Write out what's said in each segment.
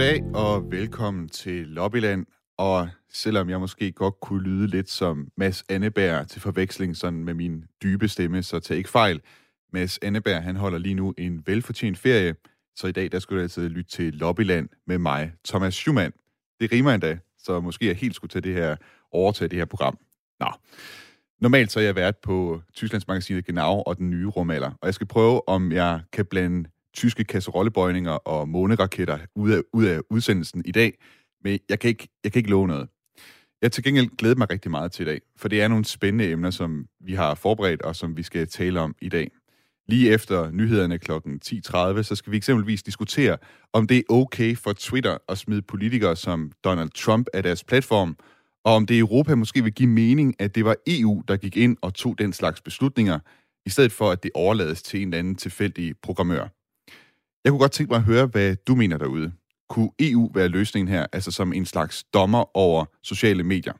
Goddag og velkommen til Lobbyland. Og selvom jeg måske godt kunne lyde lidt som Mads Anneberg til forveksling sådan med min dybe stemme, så tag ikke fejl. Mads Anneberg, han holder lige nu en velfortjent ferie, så i dag der skulle du altså lytte til Lobbyland med mig, Thomas Schumann. Det rimer endda, så måske jeg helt skulle tage det her, overtage det her program. Nå. Normalt så er jeg været på Tysklands magasinet Genau og den nye rumalder, og jeg skal prøve, om jeg kan blande tyske kasserollebøjninger og måneraketter ud af, ud af udsendelsen i dag, men jeg kan, ikke, jeg kan ikke love noget. Jeg til gengæld glæder mig rigtig meget til i dag, for det er nogle spændende emner, som vi har forberedt og som vi skal tale om i dag. Lige efter nyhederne kl. 10.30, så skal vi eksempelvis diskutere, om det er okay for Twitter at smide politikere som Donald Trump af deres platform, og om det i Europa måske vil give mening, at det var EU, der gik ind og tog den slags beslutninger, i stedet for at det overlades til en eller anden tilfældig programmør. Jeg kunne godt tænke mig at høre, hvad du mener derude. Kunne EU være løsningen her, altså som en slags dommer over sociale medier?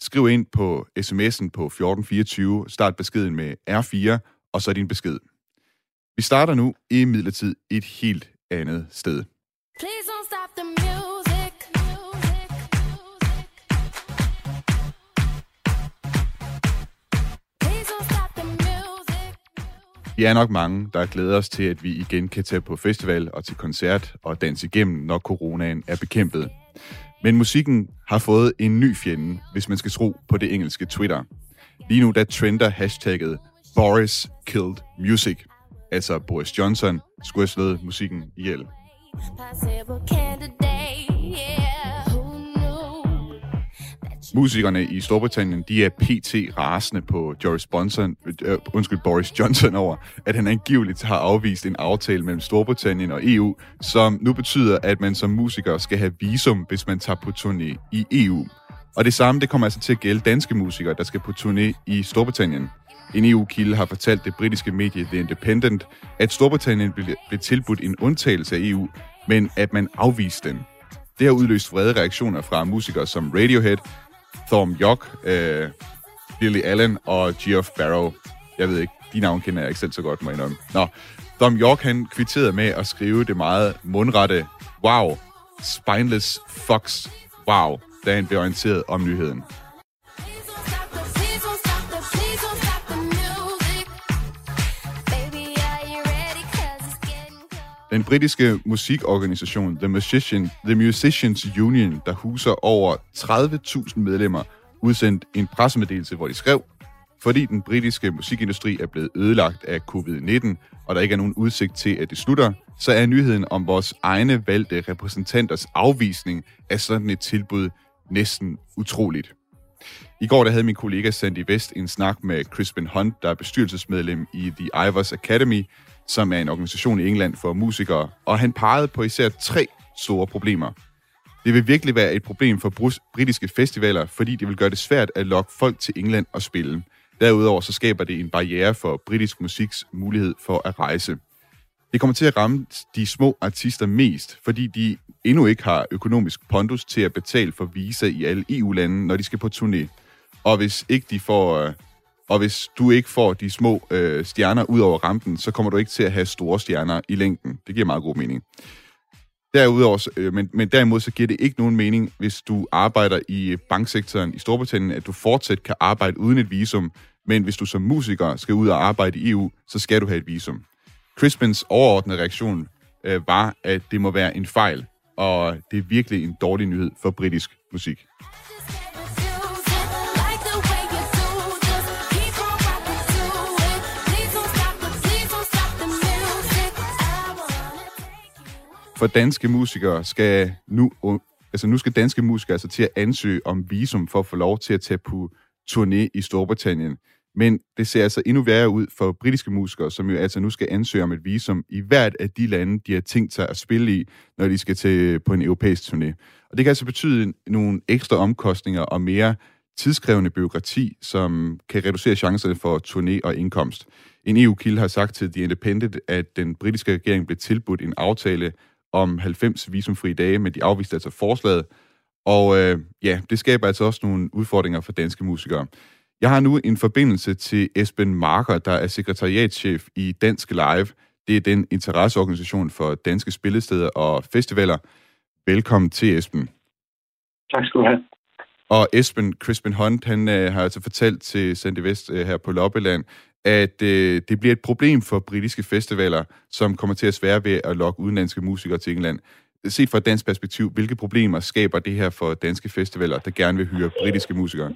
Skriv ind på sms'en på 1424, start beskeden med R4, og så din besked. Vi starter nu i midlertid et helt andet sted. Please Vi er nok mange, der glæder os til, at vi igen kan tage på festival og til koncert og danse igennem, når coronaen er bekæmpet. Men musikken har fået en ny fjende, hvis man skal tro på det engelske Twitter. Lige nu der trender hashtagget Boris Killed Music – altså Boris Johnson, skulle have slået musikken ihjel. Musikerne i Storbritannien, de er pt. rasende på Boris, Bonson, øh, øh, undskyld, Boris Johnson over, at han angiveligt har afvist en aftale mellem Storbritannien og EU, som nu betyder, at man som musiker skal have visum, hvis man tager på turné i EU. Og det samme, det kommer altså til at gælde danske musikere, der skal på turné i Storbritannien. En EU-kilde har fortalt det britiske medie The Independent, at Storbritannien blev tilbudt en undtagelse af EU, men at man afviste den. Det har udløst vrede reaktioner fra musikere som Radiohead, Thorm York, øh, Lily Allen og Geoff Barrow. Jeg ved ikke, de navne kender jeg ikke selv så godt, må jeg Nå, Thorm York han kvitterede med at skrive det meget mundrette, wow, spineless fox wow, da han blev orienteret om nyheden. Den britiske musikorganisation The, Musician, The Musicians Union, der huser over 30.000 medlemmer, udsendte en pressemeddelelse, hvor de skrev, fordi den britiske musikindustri er blevet ødelagt af covid-19, og der ikke er nogen udsigt til, at det slutter, så er nyheden om vores egne valgte repræsentanters afvisning af sådan et tilbud næsten utroligt. I går der havde min kollega Sandy West en snak med Crispin Hunt, der er bestyrelsesmedlem i The Ivers Academy, som er en organisation i England for musikere, og han pegede på især tre store problemer. Det vil virkelig være et problem for britiske festivaler, fordi det vil gøre det svært at lokke folk til England og spille. Derudover så skaber det en barriere for britisk musiks mulighed for at rejse. Det kommer til at ramme de små artister mest, fordi de endnu ikke har økonomisk pondus til at betale for visa i alle EU-lande, når de skal på turné. Og hvis ikke de får øh, og hvis du ikke får de små øh, stjerner ud over rampen, så kommer du ikke til at have store stjerner i længden. Det giver meget god mening. Derudover, øh, men, men derimod så giver det ikke nogen mening, hvis du arbejder i øh, banksektoren i Storbritannien, at du fortsat kan arbejde uden et visum, men hvis du som musiker skal ud og arbejde i EU, så skal du have et visum. Crispins overordnede reaktion øh, var, at det må være en fejl, og det er virkelig en dårlig nyhed for britisk musik. For danske musikere skal nu, altså nu skal danske musikere altså til at ansøge om visum for at få lov til at tage på turné i Storbritannien. Men det ser altså endnu værre ud for britiske musikere, som jo altså nu skal ansøge om et visum i hvert af de lande, de har tænkt sig at spille i, når de skal til på en europæisk turné. Og det kan altså betyde nogle ekstra omkostninger og mere tidskrævende byråkrati, som kan reducere chancerne for turné og indkomst. En EU-kilde har sagt til The Independent, at den britiske regering blev tilbudt en aftale om 90 visumfri dage, men de afviste altså forslaget. Og øh, ja, det skaber altså også nogle udfordringer for danske musikere. Jeg har nu en forbindelse til Esben Marker, der er sekretariatschef i Dansk Live. Det er den interesseorganisation for danske spillesteder og festivaler. Velkommen til, Esben. Tak skal du have. Og Esben Crispin Hunt, han øh, har altså fortalt til Sandy Vest øh, her på Loppeland, at øh, det bliver et problem for britiske festivaler, som kommer til at svære ved at lokke udenlandske musikere til England. Set fra et dansk perspektiv, hvilke problemer skaber det her for danske festivaler, der gerne vil hyre britiske musikere?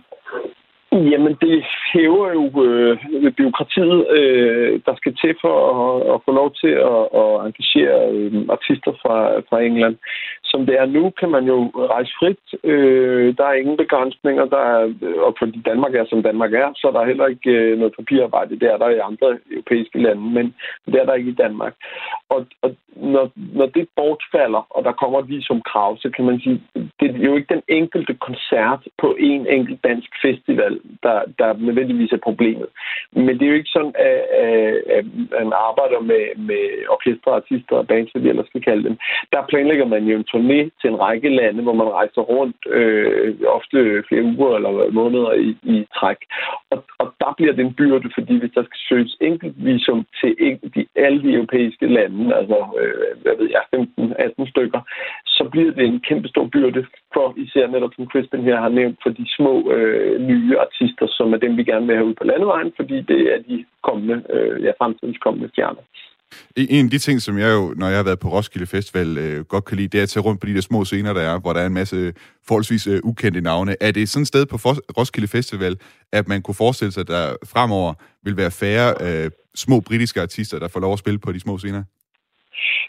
Jamen, det hæver jo øh, byråkratiet, øh, der skal til for at, at få lov til at, at engagere øh, artister fra, fra England. Som det er nu, kan man jo rejse frit. Øh, der er ingen begrænsninger, der er, øh, og fordi Danmark er, som Danmark er, så er der heller ikke øh, noget papirarbejde. Det er der i andre europæiske lande, men det er der ikke i Danmark. Og, og når, når det bortfalder, og der kommer som krav, så kan man sige, det er jo ikke den enkelte koncert på en enkelt dansk festival, der, der nødvendigvis er problemet. Men det er jo ikke sådan, at, at man arbejder med, med orkestre, artister og bands, hvad vi ellers skal kalde dem. Der planlægger man jo en turné til en række lande, hvor man rejser rundt øh, ofte flere uger eller måneder i, i træk. Og, og der bliver det en byrde, fordi hvis der skal søges enkeltvisum til de, alle de europæiske lande, altså øh, hvad ved jeg, 15-18 stykker, så bliver det en kæmpe stor byrde for især netop som Crispin her har nævnt, for de små øh, nye artister, som er dem, vi gerne vil have ud på landevejen, fordi det er de kommende, øh, ja, fremtidens kommende stjerner. E-, en af de ting, som jeg jo, når jeg har været på Roskilde Festival, øh, godt kan lide, det er at tage rundt på de der små scener, der er, hvor der er en masse forholdsvis øh, ukendte navne. Er det sådan et sted på Roskilde Festival, at man kunne forestille sig, at der fremover vil være færre øh, små britiske artister, der får lov at spille på de små scener?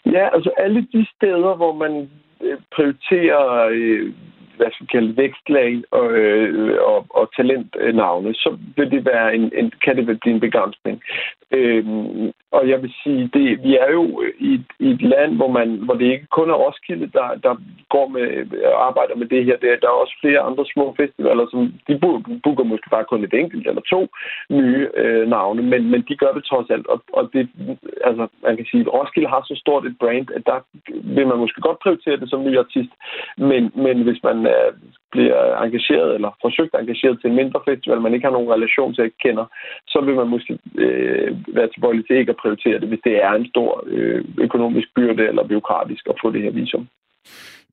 Ja, altså alle de steder, hvor man øh, prioriterer øh, hvad skal vi kalde vækstlag og, øh, og, og talentnavne, så vil det være en, en, kan det blive en begrænsning. Øh, og jeg vil sige, det, vi er jo i, i et land, hvor, man, hvor det ikke kun er Roskilde, der, der går med arbejder med det her. Det, der er også flere andre små festivaler, som de booker måske bare kun et enkelt eller to nye øh, navne, men, men de gør det trods alt. Og, og det, altså, man kan sige, at Roskilde har så stort et brand, at der vil man måske godt prioritere det som ny artist, men, men hvis man øh, bliver engageret eller forsøgt engageret til en mindre festival, man ikke har nogen relation til, ikke kender, så vil man måske øh, være tilbøjelig til ikke at prioritere det, hvis det er en stor øh, økonomisk byrde eller byråkratisk at få det her visum.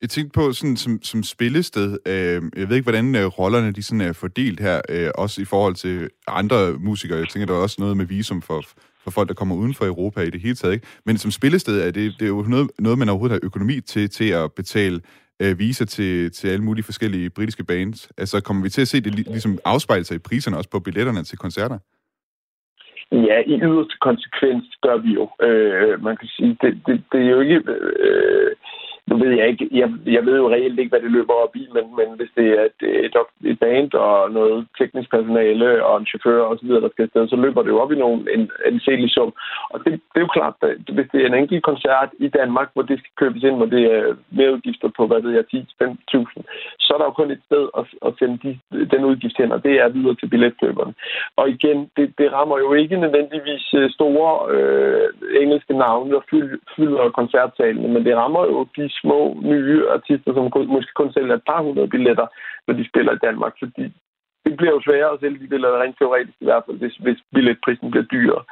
Jeg tænkte på sådan som, som spillested, øh, jeg ved ikke, hvordan øh, rollerne de sådan er fordelt her, øh, også i forhold til andre musikere. Jeg tænker, der er også noget med visum for, for folk, der kommer uden for Europa i det hele taget. Ikke? Men som spillested er det, det er jo noget, noget, man overhovedet har økonomi til, til at betale øh, visa til, til alle mulige forskellige britiske bands. Altså kommer vi til at se det ligesom afspejle sig i priserne også på billetterne til koncerter? Ja, i yderste konsekvens gør vi jo. Øh, man kan sige, det, det, det er jo ikke... Øh, nu ved jeg ikke, jeg, jeg ved jo reelt ikke, hvad det løber op i, men, men hvis det er et, et, et band og noget teknisk personale og en chauffør og så videre, der skal afsted, så løber det jo op i nogen, en, en særlig sum. Og det, det er jo klart, at hvis det er en enkelt koncert i Danmark, hvor det skal købes ind, hvor det er mere udgifter på, hvad ved jeg, 10-15.000, så er der jo kun et sted at, at sende de, den udgift hen, og det er videre til billetkøberne. Og igen, det, det rammer jo ikke nødvendigvis øh, store øh, engelske navne, der fylder koncertsalene, men det rammer jo de små nye artister, som måske kun sælger et par hundrede billetter, når de spiller i Danmark, fordi det bliver jo sværere at sælge de billetter, rent teoretisk i hvert fald, hvis, hvis billetprisen bliver dyrere.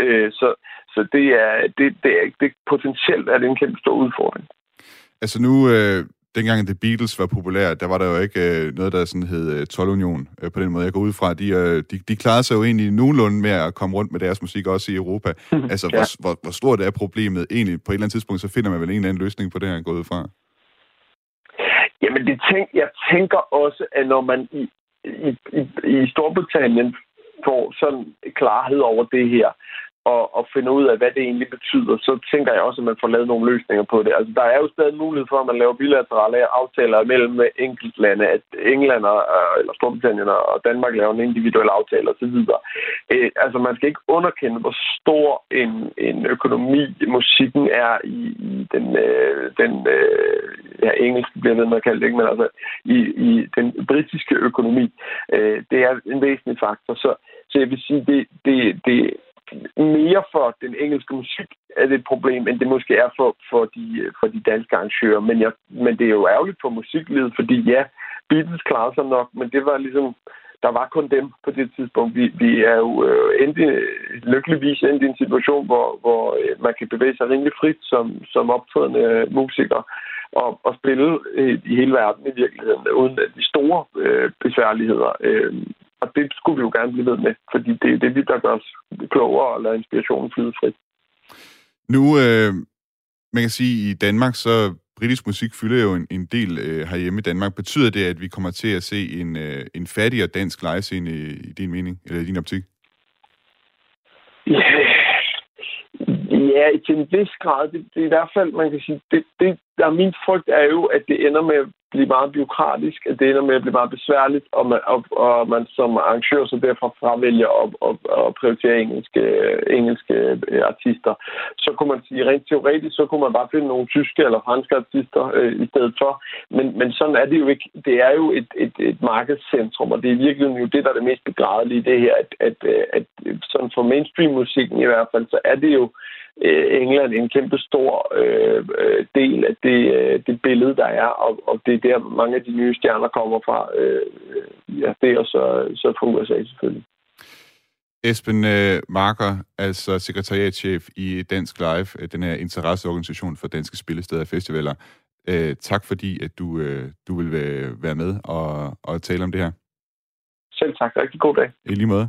Øh, så så det, er, det, det, er, det potentielt er det en kæmpe stor udfordring. Altså nu, øh, dengang The Beatles var populære, der var der jo ikke øh, noget, der sådan hed øh, 12-union øh, på den måde. Jeg går ud fra, de, øh, de, de klarede sig jo egentlig nogenlunde med at komme rundt med deres musik også i Europa. altså, ja. hvor, hvor, hvor stort er problemet egentlig? På et eller andet tidspunkt, så finder man vel en eller anden løsning på det her, gået fra. Jamen, det tænk, jeg tænker også, at når man i, i, i, i Storbritannien får sådan klarhed over det her, og, og finder ud af, hvad det egentlig betyder, så tænker jeg også, at man får lavet nogle løsninger på det. Altså, der er jo stadig mulighed for, at man laver bilaterale aftaler mellem enkeltlande, at England og, eller Storbritannien og Danmark laver en individuel aftale osv. Øh, altså, man skal ikke underkende, hvor stor en, en økonomi musikken er i, i den, øh, den øh, ja, engelske bliver ved med at kalde det, ikke? men altså i, i den britiske økonomi. Øh, det er en væsentlig faktor. Så, så jeg vil sige, det, det, det mere for den engelske musik er det et problem, end det måske er for, for, de, for de danske arrangører. Men, jeg, men det er jo ærgerligt for musiklivet, fordi ja, Beatles klarer sig nok, men det var ligesom, der var kun dem på det tidspunkt. Vi, vi er jo øh, lykkeligvis endt i en situation, hvor, hvor øh, man kan bevæge sig rimelig frit som, som optrædende musiker. og, og spille øh, i hele verden i virkeligheden, uden de store øh, besværligheder. Øh, og det skulle vi jo gerne blive ved med, fordi det er det, der gør os klogere og lader inspirationen flyde frit. Nu, øh, man kan sige, i Danmark, så britisk musik fylder jo en, en del øh, herhjemme i Danmark. Betyder det, at vi kommer til at se en, øh, en fattigere dansk livescene i, i din mening, eller i din optik? Ja, ja til en vis grad. Det, det er i hvert fald, man kan sige, det, det, der min frygt er jo, at det ender med at blive meget byråkratisk, at det ender med at blive meget besværligt, og man, og, og man som arrangør så derfor fravælger at, at, at prioritere engelske, engelske øh, artister. Så kunne man sige, rent teoretisk, så kunne man bare finde nogle tyske eller franske artister øh, i stedet for. Men, men sådan er det jo ikke. Det er jo et, et, et markedscentrum, og det er virkelig jo det, der er det mest begrædelige i det her, at, at, at, at sådan for mainstream-musikken i hvert fald, så er det jo Øh, England en kæmpe stor øh, øh del af det, øh, det billede, der er, og, og det er der, mange af de nye stjerner kommer fra. Øh, ja, det er så, så fra USA selvfølgelig. Esben øh, Marker, altså sekretariatchef i Dansk Live, den her interesseorganisation for danske spillesteder og festivaler. Øh, tak fordi, at du, øh, du vil være med og, og tale om det her. Selv tak. Rigtig god dag. I lige måde.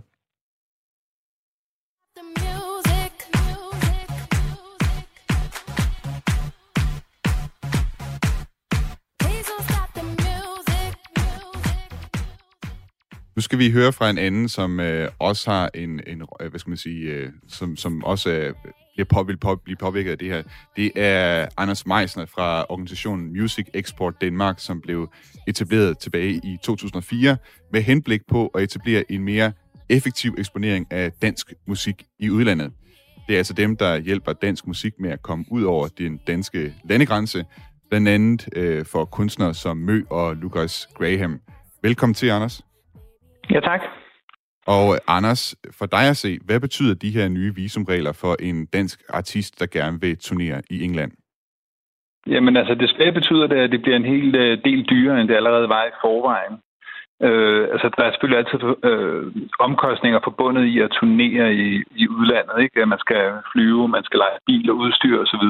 Nu skal vi høre fra en anden, som øh, også har en, en, øh, hvad skal man sige, øh, som, som også øh, bliver på, vil på, blive påvirket af det her. Det er Anders Meisner fra organisationen Music Export Danmark, som blev etableret tilbage i 2004 med henblik på at etablere en mere effektiv eksponering af dansk musik i udlandet. Det er altså dem, der hjælper dansk musik med at komme ud over den danske landegrænse, blandt andet øh, for kunstnere som Mø og Lucas Graham. Velkommen til, Anders. Ja, tak. Og Anders, for dig at se, hvad betyder de her nye visumregler for en dansk artist, der gerne vil turnere i England? Jamen altså, desværre betyder det, at det bliver en hel øh, del dyrere, end det allerede var i forvejen. Øh, altså, der er selvfølgelig altid øh, omkostninger forbundet i at turnere i, i udlandet. Ikke? Man skal flyve, man skal lege bil og udstyr osv.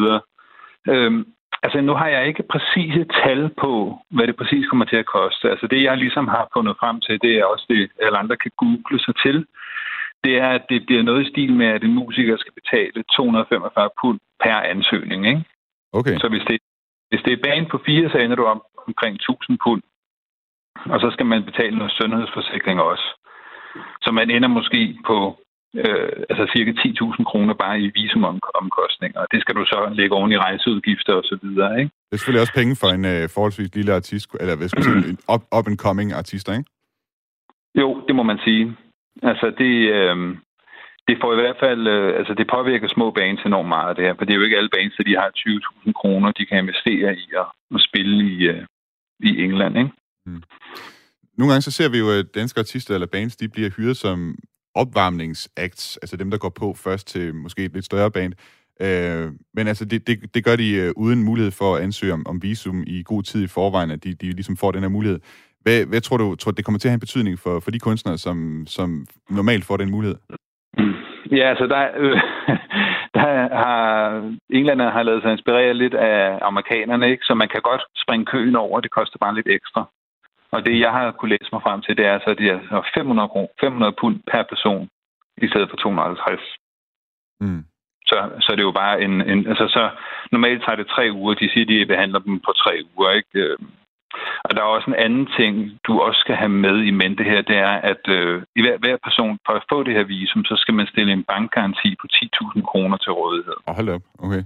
Øh, Altså, nu har jeg ikke præcise tal på, hvad det præcis kommer til at koste. Altså, det jeg ligesom har fundet frem til, det er også det, alle andre kan google sig til. Det er, at det bliver noget i stil med, at en musiker skal betale 245 pund per ansøgning. Ikke? Okay. Så hvis det, hvis det er banen på fire, så ender du om, omkring 1000 pund. Og så skal man betale noget sundhedsforsikring også. Så man ender måske på øh, altså cirka 10.000 kroner bare i visumomkostninger. Det skal du så lægge oven i rejseudgifter og så videre, ikke? Det er selvfølgelig også penge for en øh, forholdsvis lille artist, eller hvad skal man sige, en up, up and coming artist, ikke? Jo, det må man sige. Altså, det, øh, det får i hvert fald, øh, altså det påvirker små bands enormt meget, det her, for det er jo ikke alle bands, der de har 20.000 kroner, de kan investere i at, at spille i, øh, i England, ikke? Mm. Nogle gange så ser vi jo, at danske artister eller bands, de bliver hyret som opvarmningsacts, altså dem, der går på først til måske et lidt større band. Øh, men altså, det, det, det gør de øh, uden mulighed for at ansøge om, om visum i god tid i forvejen, at de, de ligesom får den her mulighed. Hvad, hvad tror du, tror det kommer til at have en betydning for, for de kunstnere, som, som normalt får den mulighed? Ja, altså der, øh, der har englænderne har lavet sig inspirere lidt af amerikanerne, ikke? så man kan godt springe køen over, det koster bare lidt ekstra. Og det, jeg har kunne læse mig frem til, det er så, at det er 500, 500 pund per person, i stedet for 250. Mm. Så, så det er jo bare en, en... Altså, så normalt tager det tre uger. De siger, de behandler dem på tre uger, ikke? Øhm, og der er også en anden ting, du også skal have med i mente her, det er, at øh, i hver, hver person, for at få det her visum, så skal man stille en bankgaranti på 10.000 kroner til rådighed. Og hold op, okay.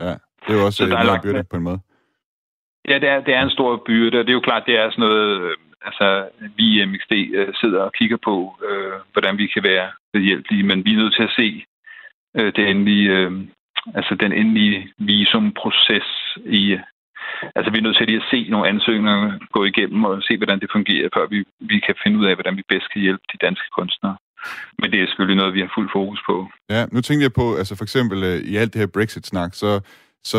Ja, det er jo også så der er byrde på en måde. Ja, det er, det er en stor byrde, og det er jo klart, det er sådan noget, øh, altså vi i MXD øh, sidder og kigger på, øh, hvordan vi kan være behjælpelige, men vi er nødt til at se øh, det endelige, øh, altså den endelige visumproces i, altså vi er nødt til lige at se nogle ansøgninger gå igennem og se, hvordan det fungerer, før vi, vi kan finde ud af, hvordan vi bedst kan hjælpe de danske kunstnere. Men det er selvfølgelig noget, vi har fuld fokus på. Ja, nu tænker jeg på, altså for eksempel øh, i alt det her Brexit-snak, så så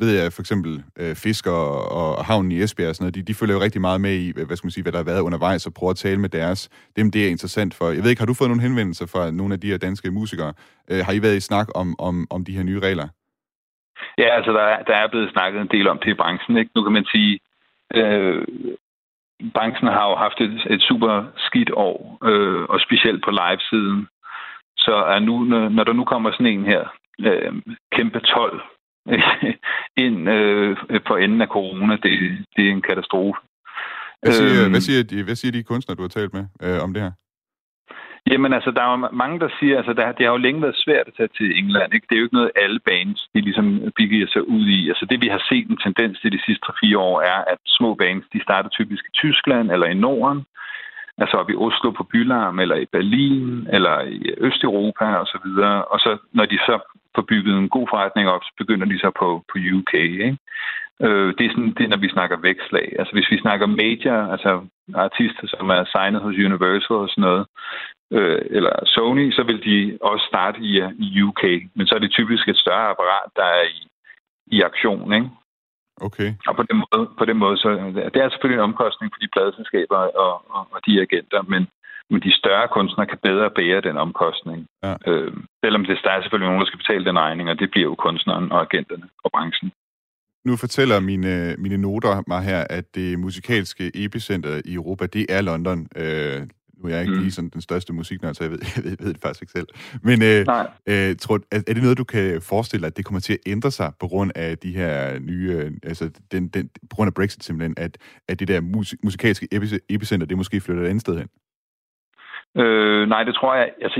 ved jeg for eksempel øh, Fisker og, og havnen i Esbjerg og sådan noget, de, de følger jo rigtig meget med i, hvad skal man sige, hvad der har været undervejs, og prøver at tale med deres. Dem, det er interessant for. Jeg ved ikke, har du fået nogle henvendelser fra nogle af de her danske musikere? Øh, har I været i snak om, om, om de her nye regler? Ja, altså der er, der er blevet snakket en del om det i branchen. Ikke? Nu kan man sige, øh, branchen har jo haft et, et super skidt år, øh, og specielt på live-siden. Så er nu, når der nu kommer sådan en her, øh, kæmpe 12 ind øh, på enden af corona, det, det er en katastrofe. Hvad siger, øhm, hvad, siger de, hvad siger de kunstnere, du har talt med øh, om det her? Jamen altså, der er jo mange, der siger, altså der, det har jo længe været svært at tage til England. Ikke? Det er jo ikke noget, alle bands de ligesom bygger sig ud i. Altså det, vi har set en tendens til de sidste 3-4 år, er, at små bands, de starter typisk i Tyskland eller i Norden, altså op i Oslo på Bylarm, eller i Berlin, eller i Østeuropa og så videre. Og så når de så får bygget en god forretning op, så begynder de så på, på UK. Ikke? Øh, det er sådan, det er, når vi snakker vækslag. Altså hvis vi snakker major, altså artister, som er signet hos Universal og sådan noget, øh, eller Sony, så vil de også starte i, i UK. Men så er det typisk et større apparat, der er i, i aktion, ikke? Okay. Og på den måde, på den måde så, det er selvfølgelig en omkostning for de pladeselskaber og, og, og de agenter, men, men de større kunstnere kan bedre bære den omkostning. Ja. Øh, selvom det er selvfølgelig nogen, der skal betale den regning, og det bliver jo kunstneren og agenterne og branchen. Nu fortæller mine, mine noter mig her, at det musikalske epicenter i Europa, det er London. Øh, nu er jeg ikke mm. lige sådan den største musiknørd, så jeg ved, jeg ved, ved det faktisk ikke selv. Men øh, øh, tror, er, er det noget, du kan forestille dig, at det kommer til at ændre sig på grund af de her nye, øh, altså den, den, på grund af Brexit simpelthen, at, at det der musik, musikalske epicenter, det måske flytter et andet sted hen? Øh, nej, det tror jeg, altså,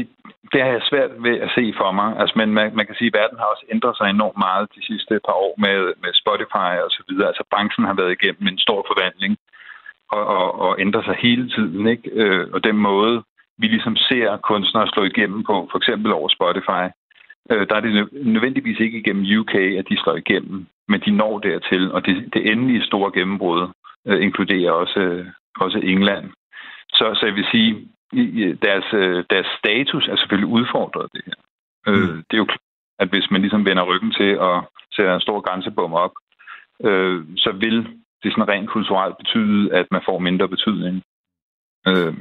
det har jeg svært ved at se for mig. Altså, men man, man kan sige, at verden har også ændret sig enormt meget de sidste par år med, med Spotify og så videre. Altså, branchen har været igennem en stor forvandling og, og, og ændrer sig hele tiden. Ikke? Øh, og den måde, vi ligesom ser kunstnere slå igennem på, for eksempel over Spotify, øh, der er det nødvendigvis ikke igennem UK, at de slår igennem, men de når dertil, og det, det endelige store gennembrud øh, inkluderer også, øh, også England. Så, så jeg vil sige, deres, øh, deres status er selvfølgelig udfordret, det her. Øh, mm. Det er jo klart, at hvis man ligesom vender ryggen til at sætte en stor grænsebom op, øh, så vil det sådan rent kulturelt betyde, at man får mindre betydning. Øh,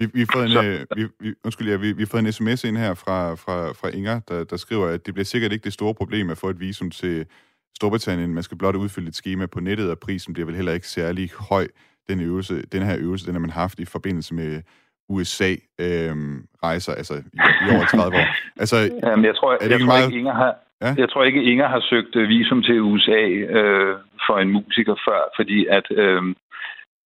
vi, vi, har fået en, så, øh, vi, vi, undskyld, ja, vi, vi har fået en sms ind her fra, fra, fra Inger, der, der skriver, at det bliver sikkert ikke det store problem at få et visum til Storbritannien. Man skal blot udfylde et schema på nettet, og prisen bliver vel heller ikke særlig høj. Den, øvelse, den her øvelse, den har man haft i forbindelse med USA-rejser, øhm, altså i, i over 30 år. Altså, Jamen, jeg tror, er det jeg, tror meget... ikke, Inger har, Ja. Jeg tror ikke, Inger har søgt øh, visum til USA øh, for en musiker før, fordi at... Øh,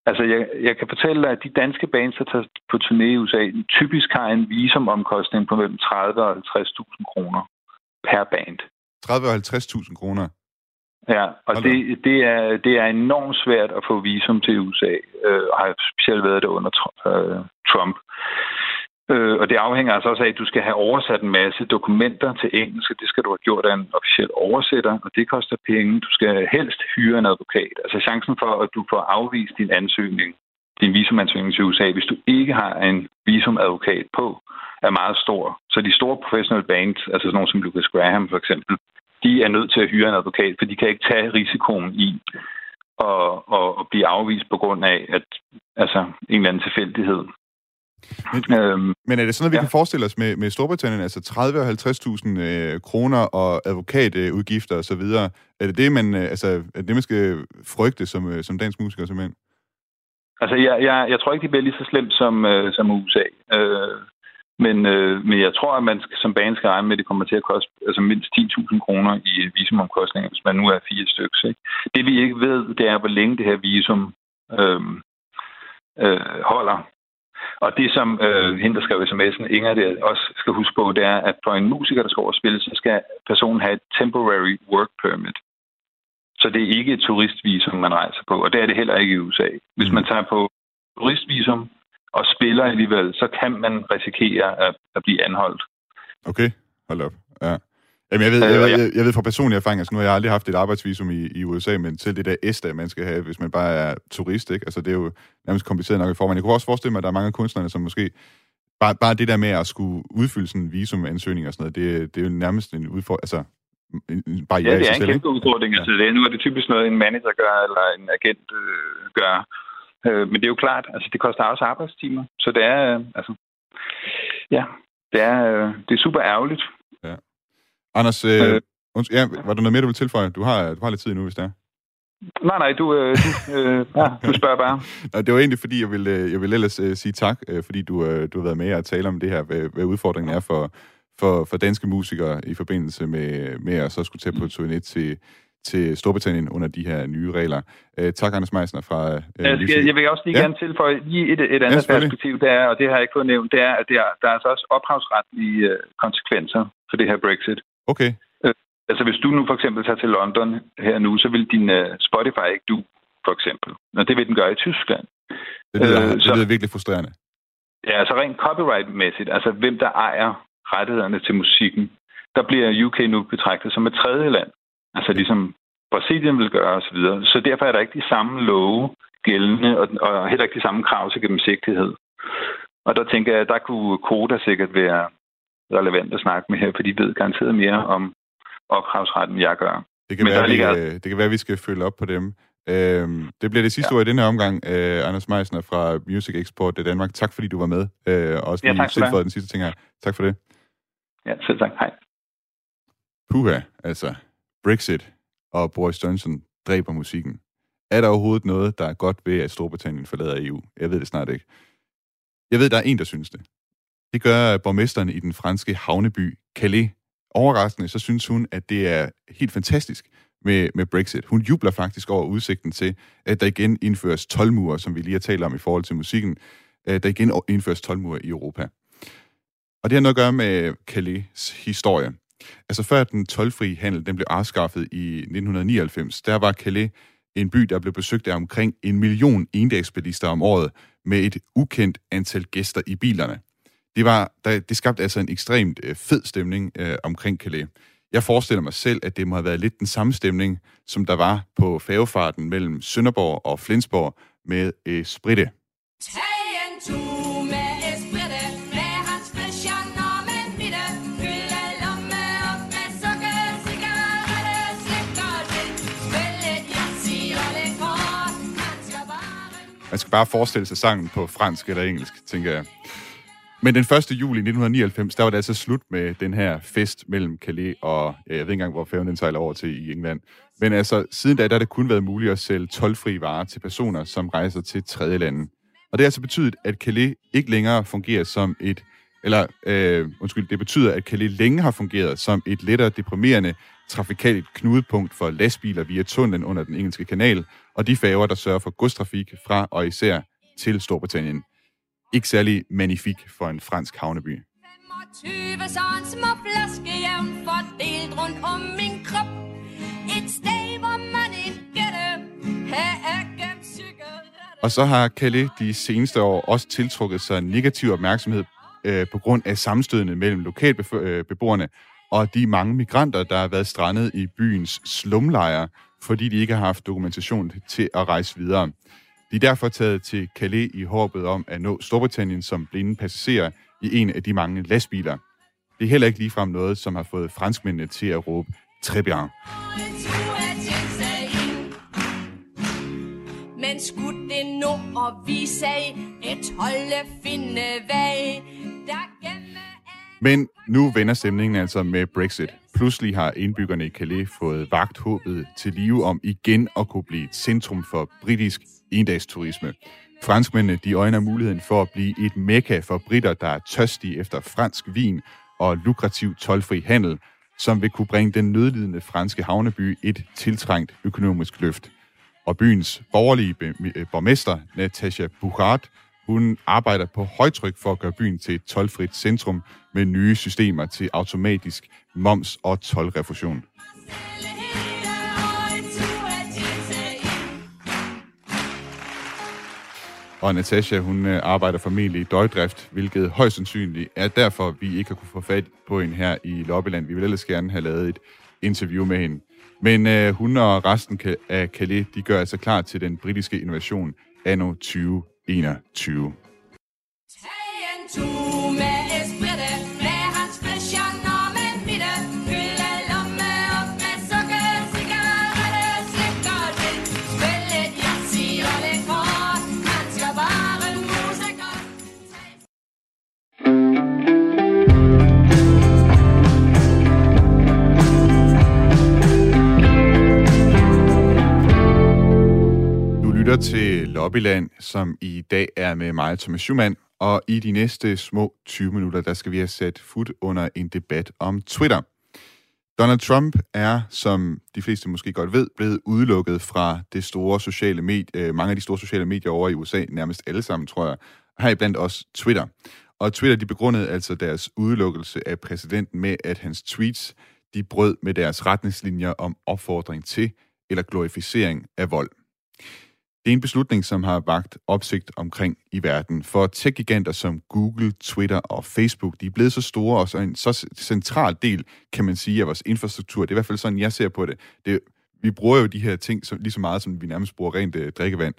altså, jeg, jeg kan fortælle dig, at de danske bands, der tager på turné i USA, typisk har en visumomkostning på mellem 30 og 50.000 kroner per band. 30 og 50.000 kroner? Ja, og det, det, er, det er enormt svært at få visum til USA, øh, og har specielt været det under øh, Trump. Øh, og det afhænger altså også af, at du skal have oversat en masse dokumenter til engelsk, og det skal du have gjort af en officiel oversætter, og det koster penge. Du skal helst hyre en advokat. Altså chancen for, at du får afvist din ansøgning, din visumansøgning til USA, hvis du ikke har en visumadvokat på, er meget stor. Så de store professionelle bands, altså sådan nogle som Lucas Graham for eksempel, de er nødt til at hyre en advokat, for de kan ikke tage risikoen i at, at, at blive afvist på grund af at, altså, en eller anden tilfældighed. Men, øhm, men er det sådan, at vi ja. kan forestille os med, med Storbritannien, altså 30 og 50.000 øh, kroner og advokatudgifter øh, osv., er det det, man, øh, altså, er det, man skal frygte som, øh, som dansk musiker simpelthen? Altså, jeg, jeg, jeg tror ikke, det bliver lige så slemt som, øh, som USA. Øh, men, øh, men jeg tror, at man skal, som bane skal regne med, at det kommer til at koste altså mindst 10.000 kroner i visumomkostninger, hvis man nu er fire stykker. Ikke? Det vi ikke ved, det er, hvor længe det her visum øh, øh, holder. Og det, som øh, hende, der skrev sms'en, Inger, det også skal huske på, det er, at for en musiker, der skal over spille, så skal personen have et temporary work permit. Så det er ikke et turistvisum, man rejser på, og det er det heller ikke i USA. Hvis mm. man tager på turistvisum og spiller alligevel, så kan man risikere at, at blive anholdt. Okay, hold op. Ja. Jamen, jeg ved, jeg, jeg, jeg, jeg ved fra personlig erfaring, altså nu har jeg aldrig haft et arbejdsvisum i, i USA, men selv det der ESTA, man skal have, hvis man bare er turist, ikke? Altså, det er jo nærmest kompliceret nok i forvejen. Jeg kunne også forestille mig, at der er mange kunstnere, som måske bare, bare det der med at skulle udfylde sådan en visumansøgning og sådan noget, det, det er jo nærmest en udfordring, altså bare ja, det er en kæmpe udfordring. Ja. Altså, det er, nu er det typisk noget, en manager gør, eller en agent øh, gør. Øh, men det er jo klart, altså det koster også arbejdstimer. Så det er, øh, altså, ja, det er, øh, det er super ærgerligt. Anders, øh, øh, ja, var der noget mere, du vil tilføje? Du har, du har lidt tid nu, hvis det er. Nej, nej, du, øh, du, øh, ja, du spørger bare. Nej, det var egentlig, fordi jeg ville, jeg ville ellers uh, sige tak, uh, fordi du, uh, du har været med og tale om det her, hvad, hvad udfordringen er for, for, for danske musikere i forbindelse med, med at så skulle tage på turné til, til Storbritannien under de her nye regler. Uh, tak, Anders Meisner fra uh, jeg, skal, jeg vil også lige ja. gerne tilføje lige et, et andet ja, perspektiv, det er, og det har jeg ikke fået nævnt, det er, at det er, der er altså også ophavsretlige uh, konsekvenser for det her Brexit. Okay. Altså hvis du nu for eksempel tager til London her nu, så vil din uh, Spotify ikke du, for eksempel. Og det vil den gøre i Tyskland. Det lyder, øh, det lyder så, virkelig frustrerende. Ja, altså rent copyright-mæssigt, altså hvem der ejer rettighederne til musikken, der bliver UK nu betragtet som et tredje land. Altså ligesom Brasilien vil gøre osv. Så, så derfor er der ikke de samme love gældende, og, og heller ikke de samme krav til gennemsigtighed. Og der tænker jeg, at der kunne Koda sikkert være relevant at snakke med her, for de ved garanteret mere om ophavsretten, jeg gør. Det kan, Men være, ligger... vi, det kan være, at vi skal følge op på dem. Øhm, det bliver det sidste ja. ord i denne her omgang. Øh, Anders Meisner fra Music Export i Danmark. Tak fordi du var med. Øh, og også lige ja, den sidste ting her. Tak for det. Ja, selv tak. Hej. Puha, altså. Brexit og Boris Johnson dræber musikken. Er der overhovedet noget, der er godt ved, at Storbritannien forlader EU? Jeg ved det snart ikke. Jeg ved, der er en, der synes det. Det gør borgmesteren i den franske havneby Calais, overraskende, så synes hun, at det er helt fantastisk med, med Brexit. Hun jubler faktisk over udsigten til, at der igen indføres tolvmure, som vi lige har talt om i forhold til musikken, at der igen indføres tolvmure i Europa. Og det har noget at gøre med Calais' historie. Altså før den tolvfri handel den blev afskaffet i 1999, der var Calais en by, der blev besøgt af omkring en million endagsbilister om året med et ukendt antal gæster i bilerne det, var, der, det skabte altså en ekstremt øh, fed stemning øh, omkring Calais. Jeg forestiller mig selv, at det må have været lidt den samme stemning, som der var på færgefarten mellem Sønderborg og Flensborg med øh, Spritte. Man skal bare forestille sig sangen på fransk eller engelsk, tænker jeg. Men den 1. juli 1999, der var det altså slut med den her fest mellem Calais og, ja, jeg ved ikke engang, hvor færgen den sejler over til i England. Men altså, siden da, der har det kun været muligt at sælge tolvfri varer til personer, som rejser til tredje lande. Og det har altså betydet, at Calais ikke længere fungerer som et, eller øh, undskyld, det betyder, at Calais længe har fungeret som et lettere deprimerende trafikalt knudepunkt for lastbiler via tunnelen under den engelske kanal, og de færger, der sørger for godstrafik fra og især til Storbritannien ikke særlig magnifik for en fransk havneby. 25 sådan små flaskehjem fordelt rundt om min krop. Et sted, hvor man ikke Og så har Calais de seneste år også tiltrukket sig negativ opmærksomhed øh, på grund af sammenstødene mellem lokalbeboerne og de mange migranter, der har været strandet i byens slumlejre, fordi de ikke har haft dokumentation til at rejse videre. De er derfor taget til Calais i håbet om at nå Storbritannien som blinde passagerer i en af de mange lastbiler. Det er heller ikke ligefrem noget, som har fået franskmændene til at råbe très bien. Men skulle det nå og vi sag et holde finde vej, der men nu vender stemningen altså med Brexit. Pludselig har indbyggerne i Calais fået vagt håbet til live om igen at kunne blive et centrum for britisk endagsturisme. Franskmændene de øjner muligheden for at blive et mekka for britter, der er tørstige efter fransk vin og lukrativ tolvfri handel, som vil kunne bringe den nødlidende franske havneby et tiltrængt økonomisk løft. Og byens borgerlige borgmester, Natasha Buchard, hun arbejder på højtryk for at gøre byen til et tolvfrit centrum med nye systemer til automatisk moms- og tolvrefusion. Og Natasha, hun øh, arbejder formentlig i døgdrift, hvilket højst sandsynligt er derfor, vi ikke har kunne få fat på hende her i Lobbyland. Vi vil ellers gerne have lavet et interview med hende. Men øh, hun og resten af Calais, de gør altså klar til den britiske innovation anno 2021. til Lobbyland, som i dag er med mig, Thomas Schumann. Og i de næste små 20 minutter, der skal vi have sat fod under en debat om Twitter. Donald Trump er, som de fleste måske godt ved, blevet udelukket fra det store sociale medie, øh, mange af de store sociale medier over i USA, nærmest alle sammen, tror jeg, her blandt også Twitter. Og Twitter, de begrundede altså deres udelukkelse af præsidenten med, at hans tweets, de brød med deres retningslinjer om opfordring til eller glorificering af vold. Det er en beslutning, som har vagt opsigt omkring i verden. For tech-giganter som Google, Twitter og Facebook, de er blevet så store og så en så central del, kan man sige, af vores infrastruktur. Det er i hvert fald sådan, jeg ser på det. det vi bruger jo de her ting så, lige så meget, som vi nærmest bruger rent øh, drikkevand.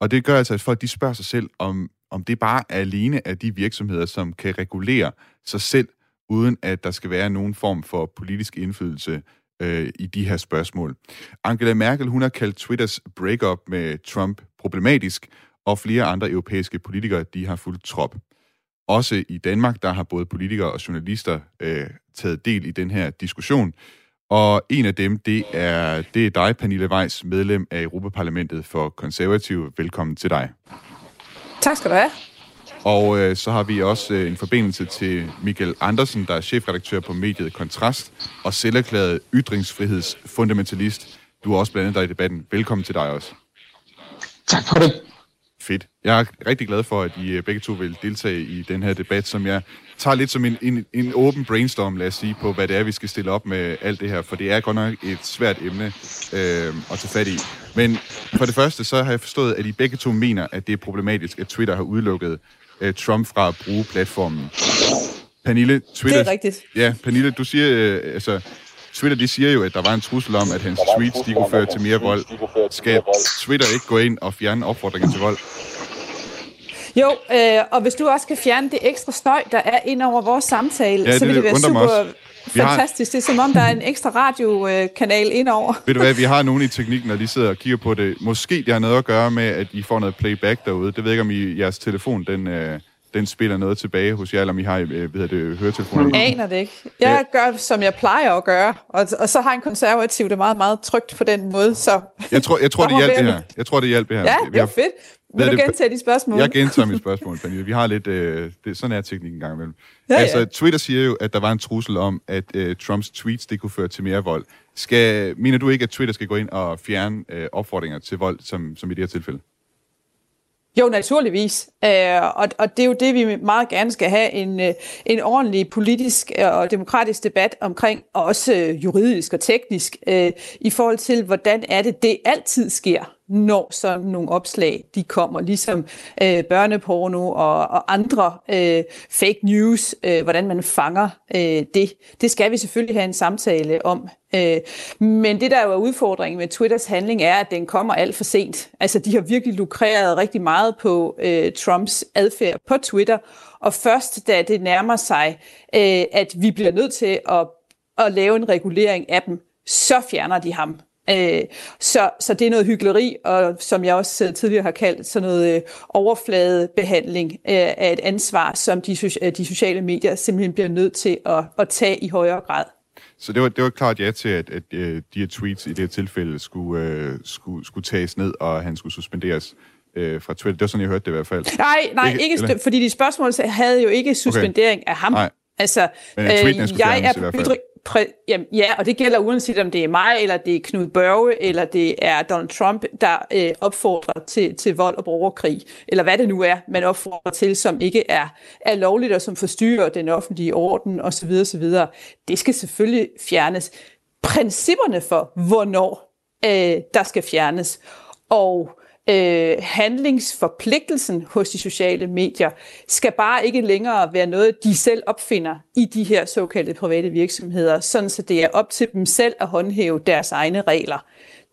Og det gør altså, at folk de spørger sig selv, om, om det bare er alene af de virksomheder, som kan regulere sig selv, uden at der skal være nogen form for politisk indflydelse øh, i de her spørgsmål. Angela Merkel hun har kaldt Twitters breakup med Trump problematisk, og flere andre europæiske politikere de har fulgt trop. Også i Danmark, der har både politikere og journalister øh, taget del i den her diskussion. Og en af dem, det er, det er dig, Pernille Weiss, medlem af Europaparlamentet for Konservative. Velkommen til dig. Tak skal du have. Og øh, så har vi også øh, en forbindelse til Michael Andersen, der er chefredaktør på mediet Kontrast og selverklæret ytringsfrihedsfundamentalist. Du er også blandet dig i debatten. Velkommen til dig også. Tak for det. Fedt. Jeg er rigtig glad for, at I øh, begge to vil deltage i den her debat, som jeg tager lidt som en, en, en åben brainstorm, lad os sige, på hvad det er, vi skal stille op med alt det her, for det er godt nok et svært emne øh, at tage fat i. Men for det første, så har jeg forstået, at I begge to mener, at det er problematisk, at Twitter har udelukket øh, Trump fra at bruge platformen. Pernille, Twitter... Det er rigtigt. Ja, Pernille, du siger, øh, altså, Twitter de siger jo, at der var en trussel om, at hans tweets de kunne føre til mere vold. Skal Twitter ikke gå ind og fjerne opfordringen til vold? Jo, øh, og hvis du også kan fjerne det ekstra støj, der er ind over vores samtale, Ja, så vil det det være super også. Vi har- fantastisk. Det er som om, der er en ekstra radiokanal ind over. Ved du hvad, vi har nogen i teknikken, der lige sidder og kigger på det. Måske det har noget at gøre med, at I får noget playback derude. Det ved jeg ikke, om I, jeres telefon, den, øh, den spiller noget tilbage hos jer, eller om I har øh, hedder det, høretelefoner. Aner det ikke. Jeg gør, som jeg plejer at gøre, og, og så har en konservativ det meget, meget trygt på den måde. Så Jeg tror, jeg tror det hjalp det her. Jeg tror, det hjalp det her. ja, det har- fedt. Vil du gentage de spørgsmål? Jeg gentager mit spørgsmål, Pernille. Vi har lidt... Øh, det, sådan er teknikken en gang imellem. Ja, altså, ja. Twitter siger jo, at der var en trussel om, at øh, Trumps tweets det kunne føre til mere vold. Skal, mener du ikke, at Twitter skal gå ind og fjerne øh, opfordringer til vold, som, som i det her tilfælde? Jo, naturligvis. Øh, og, og det er jo det, vi meget gerne skal have en, øh, en ordentlig politisk øh, og demokratisk debat omkring, og også juridisk og teknisk, i forhold til, hvordan er det, det altid sker, når sådan nogle opslag de kommer, ligesom øh, børneporno og, og andre øh, fake news, øh, hvordan man fanger øh, det. Det skal vi selvfølgelig have en samtale om. Øh, men det, der jo er udfordringen med Twitters handling, er, at den kommer alt for sent. Altså, de har virkelig lukreret rigtig meget på øh, Trumps adfærd på Twitter, og først da det nærmer sig, øh, at vi bliver nødt til at, at lave en regulering af dem, så fjerner de ham. Øh, så, så det er noget hyggeleri, og som jeg også øh, tidligere har kaldt, sådan noget øh, overfladebehandling øh, af et ansvar, som de, øh, de sociale medier simpelthen bliver nødt til at, at tage i højere grad. Så det var, det var klart ja til, at, at øh, de her tweets i det her tilfælde skulle, øh, skulle, skulle tages ned, og han skulle suspenderes øh, fra Twitter. Det var sådan, jeg hørte det i hvert fald. Nej, nej, Ikke- ikke, eller? fordi de spørgsmål havde jo ikke suspendering okay. af ham. Nej. Altså, Men at skulle jeg er i hvert fald præ, jamen, ja, og det gælder uanset om det er mig, eller det er Knud Børge, eller det er Donald Trump, der øh, opfordrer til, til vold og borgerkrig, eller hvad det nu er, man opfordrer til, som ikke er, er lovligt, og som forstyrrer den offentlige orden, osv. osv. Det skal selvfølgelig fjernes. Principperne for, hvornår øh, der skal fjernes, og øh, handlingsforpligtelsen hos de sociale medier skal bare ikke længere være noget, de selv opfinder i de her såkaldte private virksomheder, sådan så det er op til dem selv at håndhæve deres egne regler.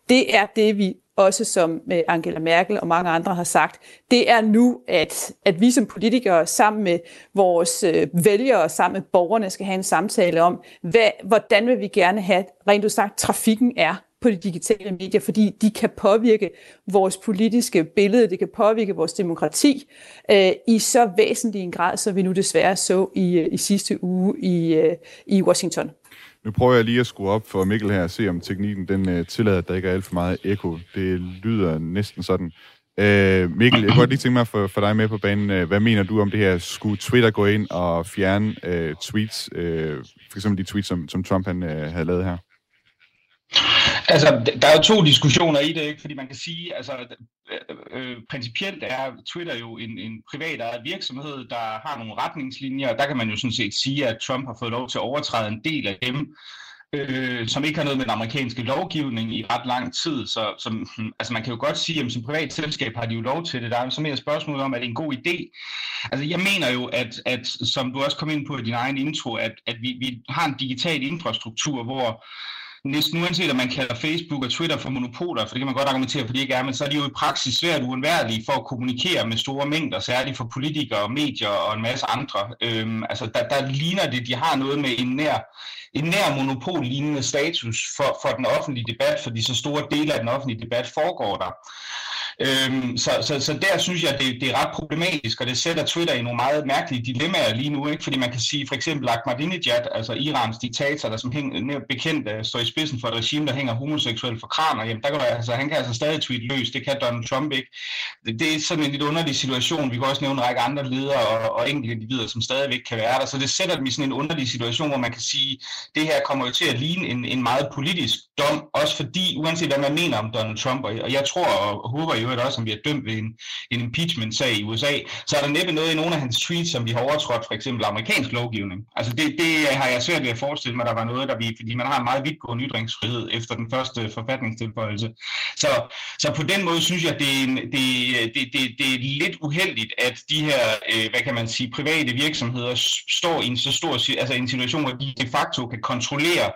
Det er det, vi også som øh, Angela Merkel og mange andre har sagt, det er nu, at, at vi som politikere sammen med vores øh, vælgere og sammen med borgerne skal have en samtale om, hvad, hvordan vil vi gerne have, rent udsagt, trafikken er på de digitale medier, fordi de kan påvirke vores politiske billede, det kan påvirke vores demokrati øh, i så væsentlig en grad, som vi nu desværre så i, øh, i sidste uge i, øh, i Washington. Nu prøver jeg lige at skrue op for Mikkel her og se, om teknikken den øh, tillader, at der ikke er alt for meget eko. Det lyder næsten sådan. Øh, Mikkel, jeg kunne godt lige tænke mig at få dig med på banen. Øh, hvad mener du om det her? Skulle Twitter gå ind og fjerne øh, tweets, øh, for eksempel de tweets, som, som Trump han, øh, havde lavet her? Altså, der er jo to diskussioner i det, ikke? fordi man kan sige, altså, øh, øh, principielt er Twitter jo en, en privat virksomhed, der har nogle retningslinjer, og der kan man jo sådan set sige, at Trump har fået lov til at overtræde en del af dem, øh, som ikke har noget med den amerikanske lovgivning i ret lang tid. Så som, hmm, altså man kan jo godt sige, at som privat selskab har de jo lov til det. Der er så mere spørgsmål om, at det er en god idé. Altså jeg mener jo, at, at som du også kom ind på i din egen intro, at, at vi, vi har en digital infrastruktur, hvor næsten uanset om man kalder Facebook og Twitter for monopoler, for det kan man godt argumentere for, de ikke er, men så er de jo i praksis svært uundværlige for at kommunikere med store mængder, særligt for politikere, medier og en masse andre. Øhm, altså der, der ligner det, de har noget med en nær, en nær monopol-lignende status for, for den offentlige debat, fordi så store dele af den offentlige debat foregår der. Øhm, så, så, så der synes jeg, det, det er ret problematisk, og det sætter Twitter i nogle meget mærkelige dilemmaer lige nu, ikke? fordi man kan sige for eksempel Ahmadinejad, altså Irans diktator, der som hæng, bekendt øh, står i spidsen for et regime, der hænger homoseksuel for kraner, jamen der kan, altså, han kan altså stadig tweet løs, det kan Donald Trump ikke. Det, det er sådan en lidt underlig situation, vi kan også nævne en række andre ledere og, og enkelte individer, som stadigvæk kan være der, så det sætter dem i sådan en underlig situation, hvor man kan sige, det her kommer jo til at ligne en, en meget politisk dom, også fordi, uanset hvad man mener om Donald Trump, og jeg tror og håber jo, øvrigt også, som vi dømt ved en, en impeachment-sag i USA, så er der næppe noget i nogle af hans tweets, som vi har overtrådt for eksempel amerikansk lovgivning. Altså det, det har jeg svært ved at forestille mig, der var noget, der vi, fordi man har en meget vidtgående ytringsfrihed efter den første forfatningstilføjelse. Så, så på den måde synes jeg, det er, en, det, det, det, det er lidt uheldigt, at de her, øh, hvad kan man sige, private virksomheder står i en så stor altså en situation, hvor de de facto kan kontrollere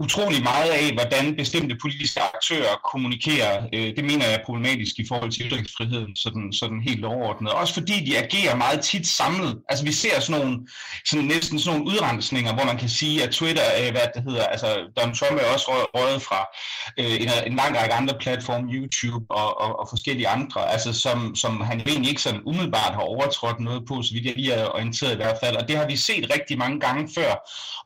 utrolig meget af, hvordan bestemte politiske aktører kommunikerer. Øh, det mener jeg er problematisk i forhold til ytringsfriheden, sådan, sådan helt overordnet. Også fordi de agerer meget tit samlet. Altså vi ser sådan nogle, sådan næsten sådan nogle udrensninger, hvor man kan sige, at Twitter, øh, hvad det hedder, altså Donald Trump er også røget fra øh, en, en lang række andre platforme, YouTube og, og, og forskellige andre, altså som, som han egentlig ikke sådan umiddelbart har overtrådt noget på, så vidt jeg lige er orienteret i hvert fald. Og det har vi set rigtig mange gange før.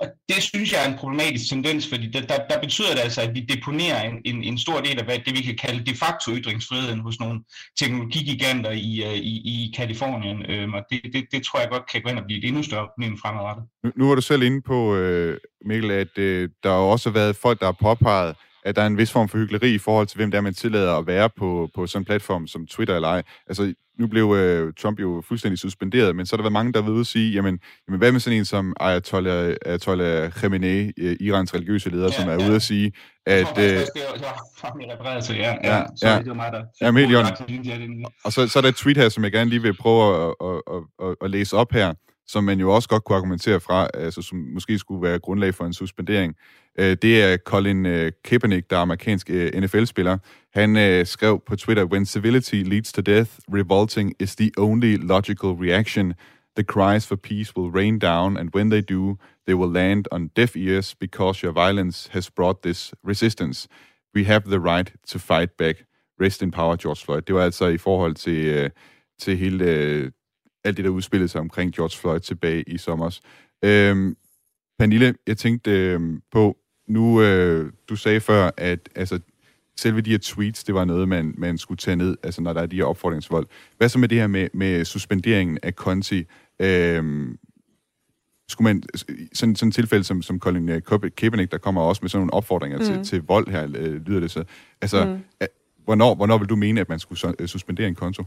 Og det synes jeg er en problematisk tendens, fordi fordi der, der, der betyder det altså, at vi deponerer en, en, en stor del af hvad det, vi kan kalde de facto ytringsfriheden hos nogle teknologigiganter i, øh, i, i Kalifornien. Øhm, og det, det, det tror jeg godt kan gå ind og blive et endnu større problem fremadrettet. Nu, nu var du selv inde på, øh, Mikkel, at øh, der har også været folk, der har påpeget, at der er en vis form for hyggeleri i forhold til, hvem der man tillader at være på, på sådan en platform som Twitter eller ej. Altså, nu blev øh, Trump jo fuldstændig suspenderet, men så har der været mange, der ude at sige, jamen, jamen hvad med sådan en som Ayatollah, Ayatollah Khamenei, øh, Irans religiøse leder, ja, som er ja. ude at sige, at... Øh, det var til, ja. Ja, ja, ja. Det var mig, der... Ja, million. Og så, så er der et tweet her, som jeg gerne lige vil prøve at, at, at, at, at læse op her, som man jo også godt kunne argumentere fra, altså som måske skulle være grundlag for en suspendering. Øh, det er Colin øh, Kaepernick, der er amerikansk øh, NFL-spiller. Han øh, skrev på Twitter, When civility leads to death, revolting is the only logical reaction. The cries for peace will rain down, and when they do, they will land on deaf ears because your violence has brought this resistance. We have the right to fight back. Rest in power, George Floyd. Det var altså i forhold til, øh, til hele øh, alt det, der udspillede sig omkring George Floyd tilbage i sommer. Øhm, Pernille, jeg tænkte øh, på, nu, øh, du sagde før, at altså, selve de her tweets, det var noget, man, man skulle tage ned, altså når der er de her opfordringsvold. Hvad så med det her med, med suspenderingen af konti? Øh, skulle man, sådan, sådan et tilfælde som, som Colin øh, Kaepernick, der kommer også med sådan nogle opfordringer mm. til, til vold her, øh, lyder det så. Altså, mm. at, hvornår, hvornår vil du mene, at man skulle øh, suspendere en konto?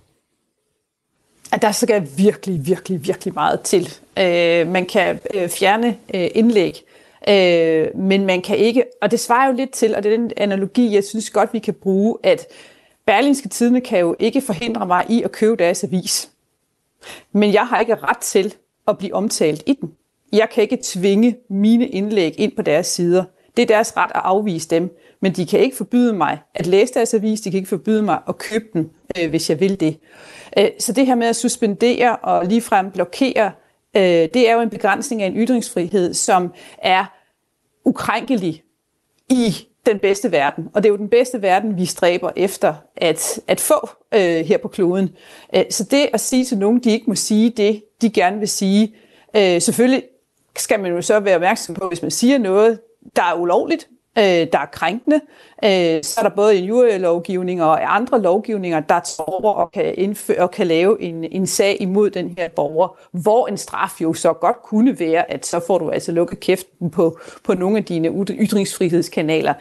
At der skal virkelig, virkelig, virkelig meget til. Øh, man kan øh, fjerne øh, indlæg, Øh, men man kan ikke, og det svarer jo lidt til, og det er den analogi, jeg synes godt, vi kan bruge, at Berlingske Tidene kan jo ikke forhindre mig i at købe deres avis. Men jeg har ikke ret til at blive omtalt i den. Jeg kan ikke tvinge mine indlæg ind på deres sider. Det er deres ret at afvise dem. Men de kan ikke forbyde mig at læse deres avis, de kan ikke forbyde mig at købe den, øh, hvis jeg vil det. Øh, så det her med at suspendere og ligefrem blokere, øh, det er jo en begrænsning af en ytringsfrihed, som er ukrænkelig i den bedste verden. Og det er jo den bedste verden, vi stræber efter at, at få øh, her på kloden. Øh, så det at sige til nogen, de ikke må sige det, de gerne vil sige, øh, selvfølgelig skal man jo så være opmærksom på, hvis man siger noget, der er ulovligt, øh, der er krænkende. Øh, så er der både en lovgivning og andre lovgivninger, der tager over og kan, indføre, og kan lave en, en sag imod den her borger, hvor en straf jo så godt kunne være, at så får du altså lukket kæften på, på nogle af dine ytringsfrihedskanaler.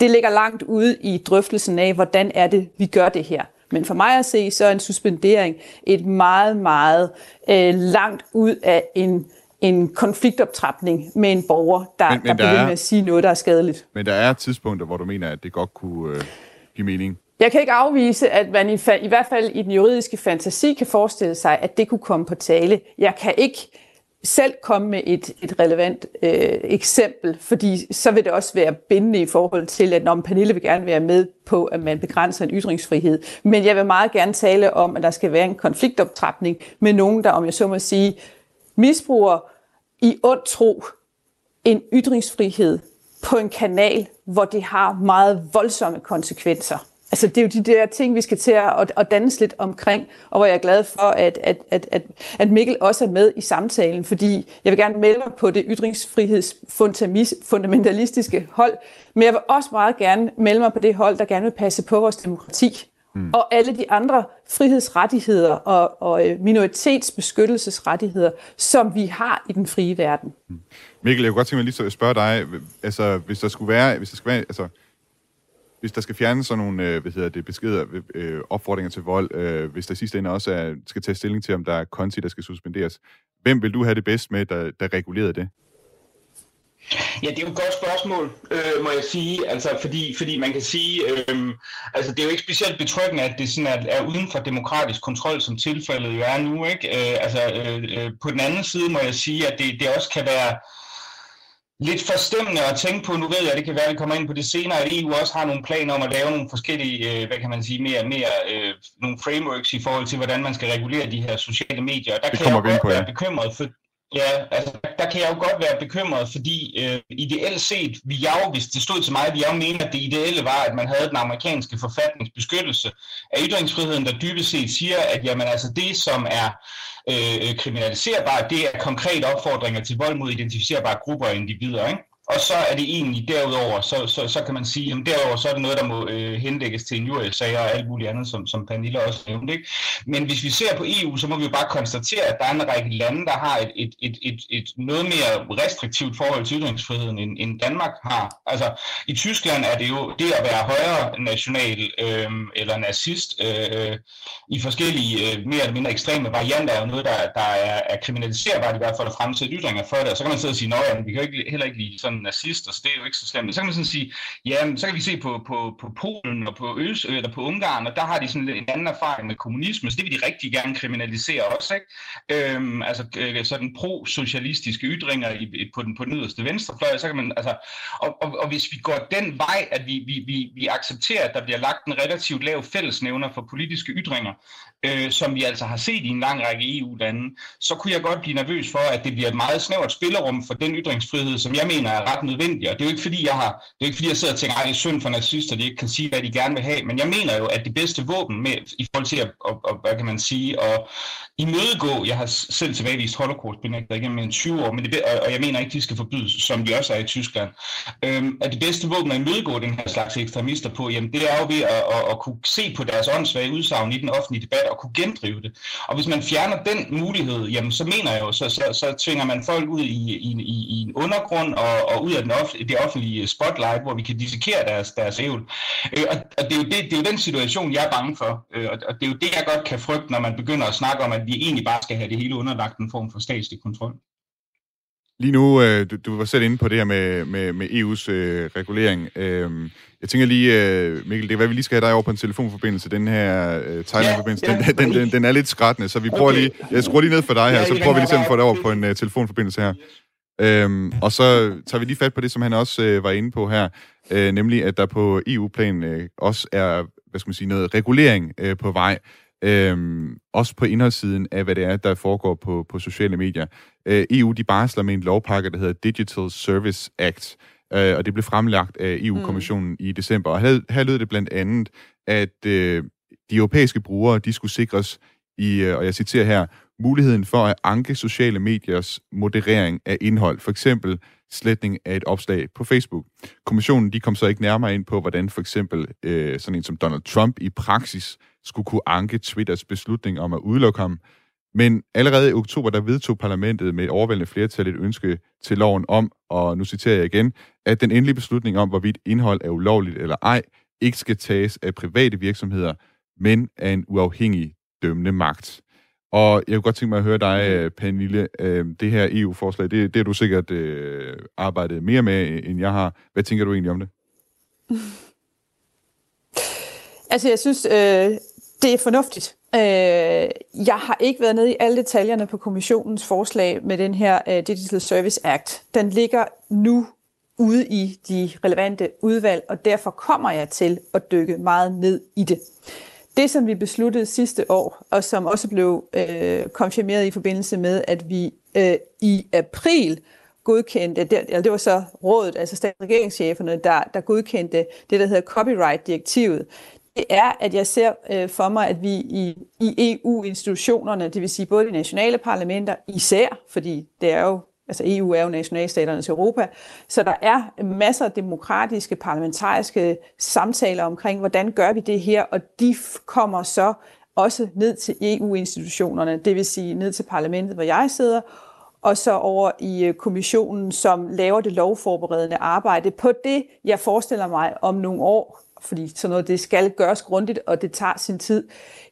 Det ligger langt ude i drøftelsen af, hvordan er det, vi gør det her. Men for mig at se, så er en suspendering et meget, meget øh, langt ud af en en konfliktoptrapning med en borger, der, men, men der, der bliver er, med at sige noget, der er skadeligt. Men der er tidspunkter, hvor du mener, at det godt kunne øh, give mening? Jeg kan ikke afvise, at man i, i hvert fald i den juridiske fantasi kan forestille sig, at det kunne komme på tale. Jeg kan ikke selv komme med et, et relevant øh, eksempel, fordi så vil det også være bindende i forhold til, at når Pernille vil gerne være med på, at man begrænser en ytringsfrihed. Men jeg vil meget gerne tale om, at der skal være en konfliktoptrapning med nogen, der, om jeg så må sige, misbruger i ond tro en ytringsfrihed på en kanal, hvor det har meget voldsomme konsekvenser. Altså det er jo de der ting, vi skal til at, at danse lidt omkring, og hvor jeg er glad for, at, at, at, at, at Mikkel også er med i samtalen, fordi jeg vil gerne melde mig på det ytringsfrihedsfundamentalistiske hold, men jeg vil også meget gerne melde mig på det hold, der gerne vil passe på vores demokrati mm. og alle de andre frihedsrettigheder og, og øh, minoritetsbeskyttelsesrettigheder, som vi har i den frie verden. Mm. Mikkel, jeg kunne godt tænke mig lige at spørge dig, altså hvis der skulle være, hvis der skal være, altså hvis der skal fjernes sådan nogle øh, hvad hedder det, beskeder, øh, opfordringer til vold, øh, hvis der sidste ende også er, skal tage stilling til, om der er konti, der skal suspenderes, hvem vil du have det bedst med, der, der regulerede det? Ja, det er jo et godt spørgsmål, øh, må jeg sige, altså fordi, fordi man kan sige, øh, altså det er jo ikke specielt betryggende, at det sådan er, er uden for demokratisk kontrol, som tilfældet jo er nu, ikke? Øh, altså øh, øh, på den anden side må jeg sige, at det, det også kan være lidt forstemmende at tænke på, nu ved jeg, det kan være, at vi kommer ind på det senere, at EU også har nogle planer om at lave nogle forskellige, øh, hvad kan man sige, mere, mere øh, nogle frameworks i forhold til, hvordan man skal regulere de her sociale medier. Der det kan jeg jo godt være bekymret for, Ja, altså der kan jeg jo godt være bekymret, fordi øh, ideelt set, vi jeg jo, hvis det stod til mig, vi jeg jo mener, at det ideelle var, at man havde den amerikanske forfatningsbeskyttelse af ytringsfriheden, der dybest set siger, at jamen, altså det, som er øh, kriminaliserbart, det er konkrete opfordringer til vold mod identificerbare grupper og individer. Ikke? Og så er det egentlig derudover, så, så, så kan man sige, at derudover så er det noget, der må øh, henlægges til en sag og alt muligt andet, som, som Pernille også nævnte. Ikke? Men hvis vi ser på EU, så må vi jo bare konstatere, at der er en række lande, der har et, et, et, et, et noget mere restriktivt forhold til ytringsfriheden, end, end Danmark har. Altså i Tyskland er det jo det at være højre national øh, eller nazist øh, i forskellige øh, mere eller mindre ekstreme varianter, er jo noget, der, der er, er kriminaliserbart i hvert fald at fremsætte ytringer for det. Og så kan man sidde og sige, at vi kan jo ikke, heller ikke lide sådan nazister, så det er jo ikke så slemt. Så kan man sådan sige, ja, så kan vi se på, på, på Polen og på Øs, eller på Ungarn, og der har de sådan en anden erfaring med kommunisme, så det vil de rigtig gerne kriminalisere også, ikke? Øhm, altså øh, sådan pro-socialistiske ytringer i, på, den, på den yderste venstrefløj, så kan man, altså, og, og, og hvis vi går den vej, at vi, vi, vi, vi accepterer, at der bliver lagt en relativt lav fællesnævner for politiske ytringer, øh, som vi altså har set i en lang række EU-lande, så kunne jeg godt blive nervøs for, at det bliver et meget snævert spillerum for den ytringsfrihed, som jeg mener er ret nødvendigt. Og det er jo ikke fordi, jeg har, det er ikke fordi, jeg sidder og tænker, at det er synd for nazister, de ikke kan sige, hvad de gerne vil have. Men jeg mener jo, at det bedste våben med, i forhold til at, og, og, hvad kan man sige, at imødegå, jeg har selv tilbagevist holocaust benægter igennem en 20 år, men det, og jeg mener ikke, de skal forbydes, som de også er i Tyskland. Øhm, at det bedste våben at imødegå den her slags ekstremister på, jamen det er jo ved at, at, at kunne se på deres åndssvage udsagn i den offentlige debat og kunne gendrive det. Og hvis man fjerner den mulighed, jamen så mener jeg jo, så, så, så tvinger man folk ud i, i, i, i en undergrund og, og ud af den off, det offentlige spotlight, hvor vi kan dissekere deres, deres ævl. Øh, og, og det, er jo det, det er jo den situation, jeg er bange for. Øh, og, og det er jo det, jeg godt kan frygte, når man begynder at snakke om, at vi egentlig bare skal have det hele underlagt en form for statslig kontrol. Lige nu, øh, du, du var selv inde på det her med, med, med EU's øh, regulering. Øh, jeg tænker lige, øh, Mikkel, det er hvad vi lige skal have dig over på en telefonforbindelse. Den her øh, Thailand-forbindelse, ja, ja, den, den, den, den er lidt skrættende, så vi prøver okay. lige... Jeg skruer lige ned for dig her, så prøver vi lige at få dig over på en øh, telefonforbindelse her. Øhm, og så tager vi lige fat på det, som han også øh, var inde på her, øh, nemlig at der på EU-plan øh, også er, hvad skal man sige, noget regulering øh, på vej. Øhm, også på indholdssiden af, hvad det er, der foregår på, på sociale medier. Øh, EU, de barsler med en lovpakke, der hedder Digital Service Act, øh, og det blev fremlagt af EU-kommissionen mm. i december. Og her, her lød det blandt andet, at øh, de europæiske brugere, de skulle sikres i, øh, og jeg citerer her, muligheden for at anke sociale mediers moderering af indhold, for eksempel sletning af et opslag på Facebook. Kommissionen de kom så ikke nærmere ind på, hvordan for eksempel øh, sådan en som Donald Trump i praksis skulle kunne anke Twitters beslutning om at udelukke ham. Men allerede i oktober, der vedtog parlamentet med et overvældende flertal et ønske til loven om, og nu citerer jeg igen, at den endelige beslutning om, hvorvidt indhold er ulovligt eller ej, ikke skal tages af private virksomheder, men af en uafhængig dømmende magt. Og jeg kunne godt tænke mig at høre dig, øh, Pernille, øh, det her EU-forslag, det, det er du sikkert øh, arbejdet mere med, end jeg har. Hvad tænker du egentlig om det? Altså, jeg synes, øh, det er fornuftigt. Øh, jeg har ikke været nede i alle detaljerne på kommissionens forslag med den her øh, Digital Service Act. Den ligger nu ude i de relevante udvalg, og derfor kommer jeg til at dykke meget ned i det. Det, som vi besluttede sidste år, og som også blev øh, konfirmeret i forbindelse med, at vi øh, i april godkendte, det, eller det var så rådet, altså statsregeringscheferne, der, der godkendte det, der hedder copyright-direktivet, det er, at jeg ser øh, for mig, at vi i, i EU-institutionerne, det vil sige både de nationale parlamenter især, fordi det er jo altså EU er jo nationalstaternes Europa, så der er masser af demokratiske, parlamentariske samtaler omkring, hvordan gør vi det her, og de kommer så også ned til EU-institutionerne, det vil sige ned til parlamentet, hvor jeg sidder, og så over i øh, kommissionen, som laver det lovforberedende arbejde på det, jeg forestiller mig om nogle år, fordi sådan noget, det skal gøres grundigt, og det tager sin tid,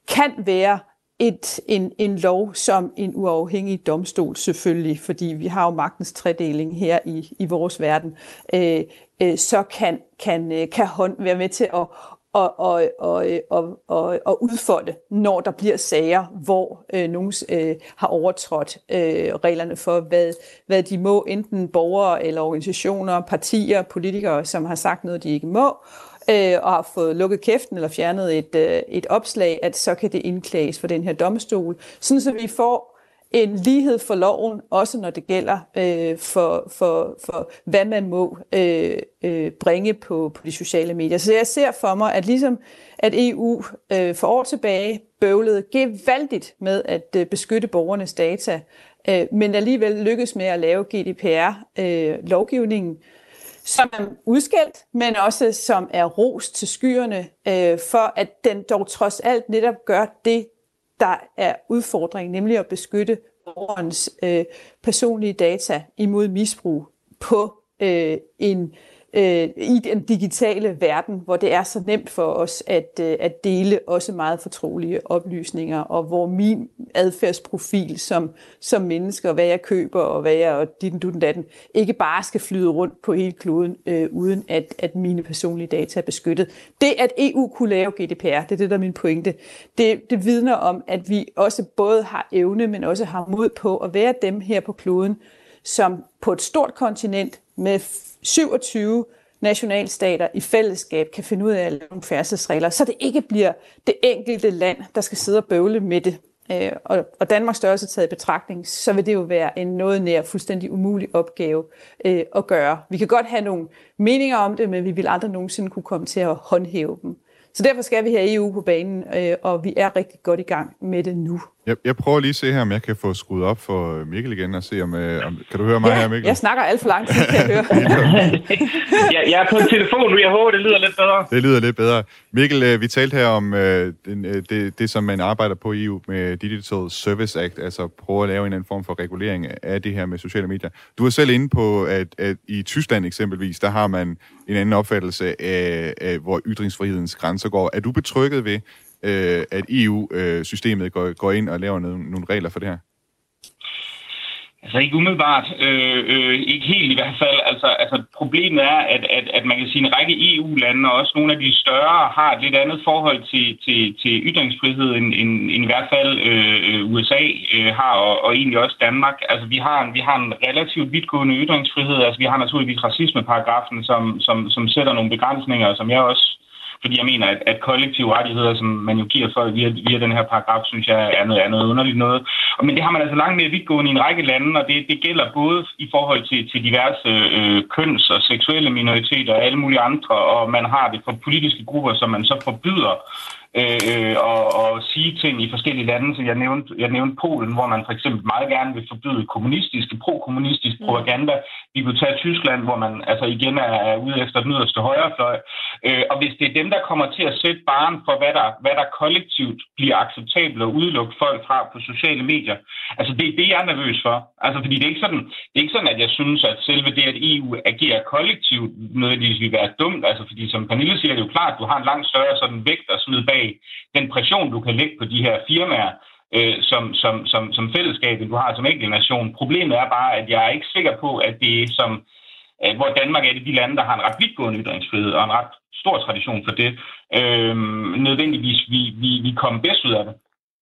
kan være et, en, en lov som en uafhængig domstol selvfølgelig, fordi vi har jo magtens tredeling her i, i vores verden, øh, øh, så kan, kan, øh, kan hånd være med til at, og, og, og, og, og, og udfolde, når der bliver sager, hvor øh, nogen øh, har overtrådt øh, reglerne for, hvad, hvad de må, enten borgere eller organisationer, partier, politikere, som har sagt noget, de ikke må, øh, øh, og har fået lukket kæften eller fjernet et, øh, et opslag, at så kan det indklages for den her domstol, sådan så vi får en lighed for loven, også når det gælder øh, for, for, for, hvad man må øh, øh, bringe på, på de sociale medier. Så jeg ser for mig, at ligesom at EU øh, for år tilbage bøvlede gevaldigt med at øh, beskytte borgernes data, øh, men alligevel lykkedes med at lave GDPR-lovgivningen, øh, som er udskældt, men også som er ros til skyerne, øh, for at den dog trods alt netop gør det, der er udfordringen, nemlig at beskytte borgerens øh, personlige data imod misbrug på øh, en øh, Øh, i den digitale verden, hvor det er så nemt for os at, øh, at dele også meget fortrolige oplysninger, og hvor min adfærdsprofil som, som menneske, og hvad jeg køber, og hvad jeg og dit du den datten, ikke bare skal flyde rundt på hele kloden, øh, uden at, at mine personlige data er beskyttet. Det, at EU kunne lave GDPR, det er det, der er min pointe, det, det vidner om, at vi også både har evne, men også har mod på at være dem her på kloden, som på et stort kontinent med 27 nationalstater i fællesskab kan finde ud af at lave nogle færdselsregler, så det ikke bliver det enkelte land, der skal sidde og bøvle med det. Øh, og, og Danmarks størrelse taget i betragtning, så vil det jo være en noget nær fuldstændig umulig opgave øh, at gøre. Vi kan godt have nogle meninger om det, men vi vil aldrig nogensinde kunne komme til at håndhæve dem. Så derfor skal vi have EU på banen, øh, og vi er rigtig godt i gang med det nu. Jeg, jeg prøver lige at se her, om jeg kan få skruet op for Mikkel igen, og se om... Øh, om kan du høre mig ja, her, Mikkel? jeg snakker alt for lang tid, kan jeg høre. ja, jeg er på en telefon nu. Jeg håber, det lyder lidt bedre. Det lyder lidt bedre. Mikkel, øh, vi talte her om øh, den, øh, det, det, som man arbejder på i EU med Digital Service Act, altså prøve at lave en anden form for regulering af det her med sociale medier. Du er selv inde på, at, at i Tyskland eksempelvis, der har man en anden opfattelse af, af hvor ytringsfrihedens grænser går. Er du betrykket ved, øh, at EU-systemet går, går ind og laver nogle, nogle regler for det her? Altså ikke umiddelbart, øh, øh, ikke helt i hvert fald. Altså, altså problemet er, at, at, at man kan sige, at en række EU-lande, og også nogle af de større, har et lidt andet forhold til, til, til ytringsfrihed, end, end, end i hvert fald øh, USA øh, har, og, og egentlig også Danmark. Altså vi har, en, vi har en relativt vidtgående ytringsfrihed. Altså vi har naturligvis racismeparagrafen, som, som, som sætter nogle begrænsninger, som jeg også fordi jeg mener, at, at kollektive rettigheder, som man jo giver for via, via den her paragraf, synes jeg er noget andet underligt noget. Men det har man altså langt mere vidtgående i en række lande, og det, det gælder både i forhold til, til diverse øh, køns- og seksuelle minoriteter og alle mulige andre, og man har det for politiske grupper, som man så forbyder øh, og, og sige ting i forskellige lande. Så jeg nævnte, jeg nævnte Polen, hvor man for eksempel meget gerne vil forbyde kommunistisk, pro-kommunistisk mm. propaganda. Vi kunne tage Tyskland, hvor man altså igen er, er ude efter den yderste højrefløj. Øh, og hvis det er dem, der kommer til at sætte barn for, hvad der, hvad der kollektivt bliver acceptabelt at udelukke folk fra på sociale medier, altså det er det, jeg er nervøs for. Altså fordi det er ikke sådan, det er ikke sådan at jeg synes, at selve det, at EU agerer kollektivt, nødvendigvis vil være dumt. Altså fordi som Pernille siger, det er jo klart, at du har en langt større sådan vægt at smide bag den pression, du kan lægge på de her firmaer, øh, som, som, som, som fællesskabet, du har som enkelt nation. Problemet er bare, at jeg er ikke sikker på, at det er som, øh, hvor Danmark er det de lande, der har en ret vidtgående ytringsfrihed og en ret stor tradition for det, øh, nødvendigvis vi, vi, vi kommer bedst ud af det.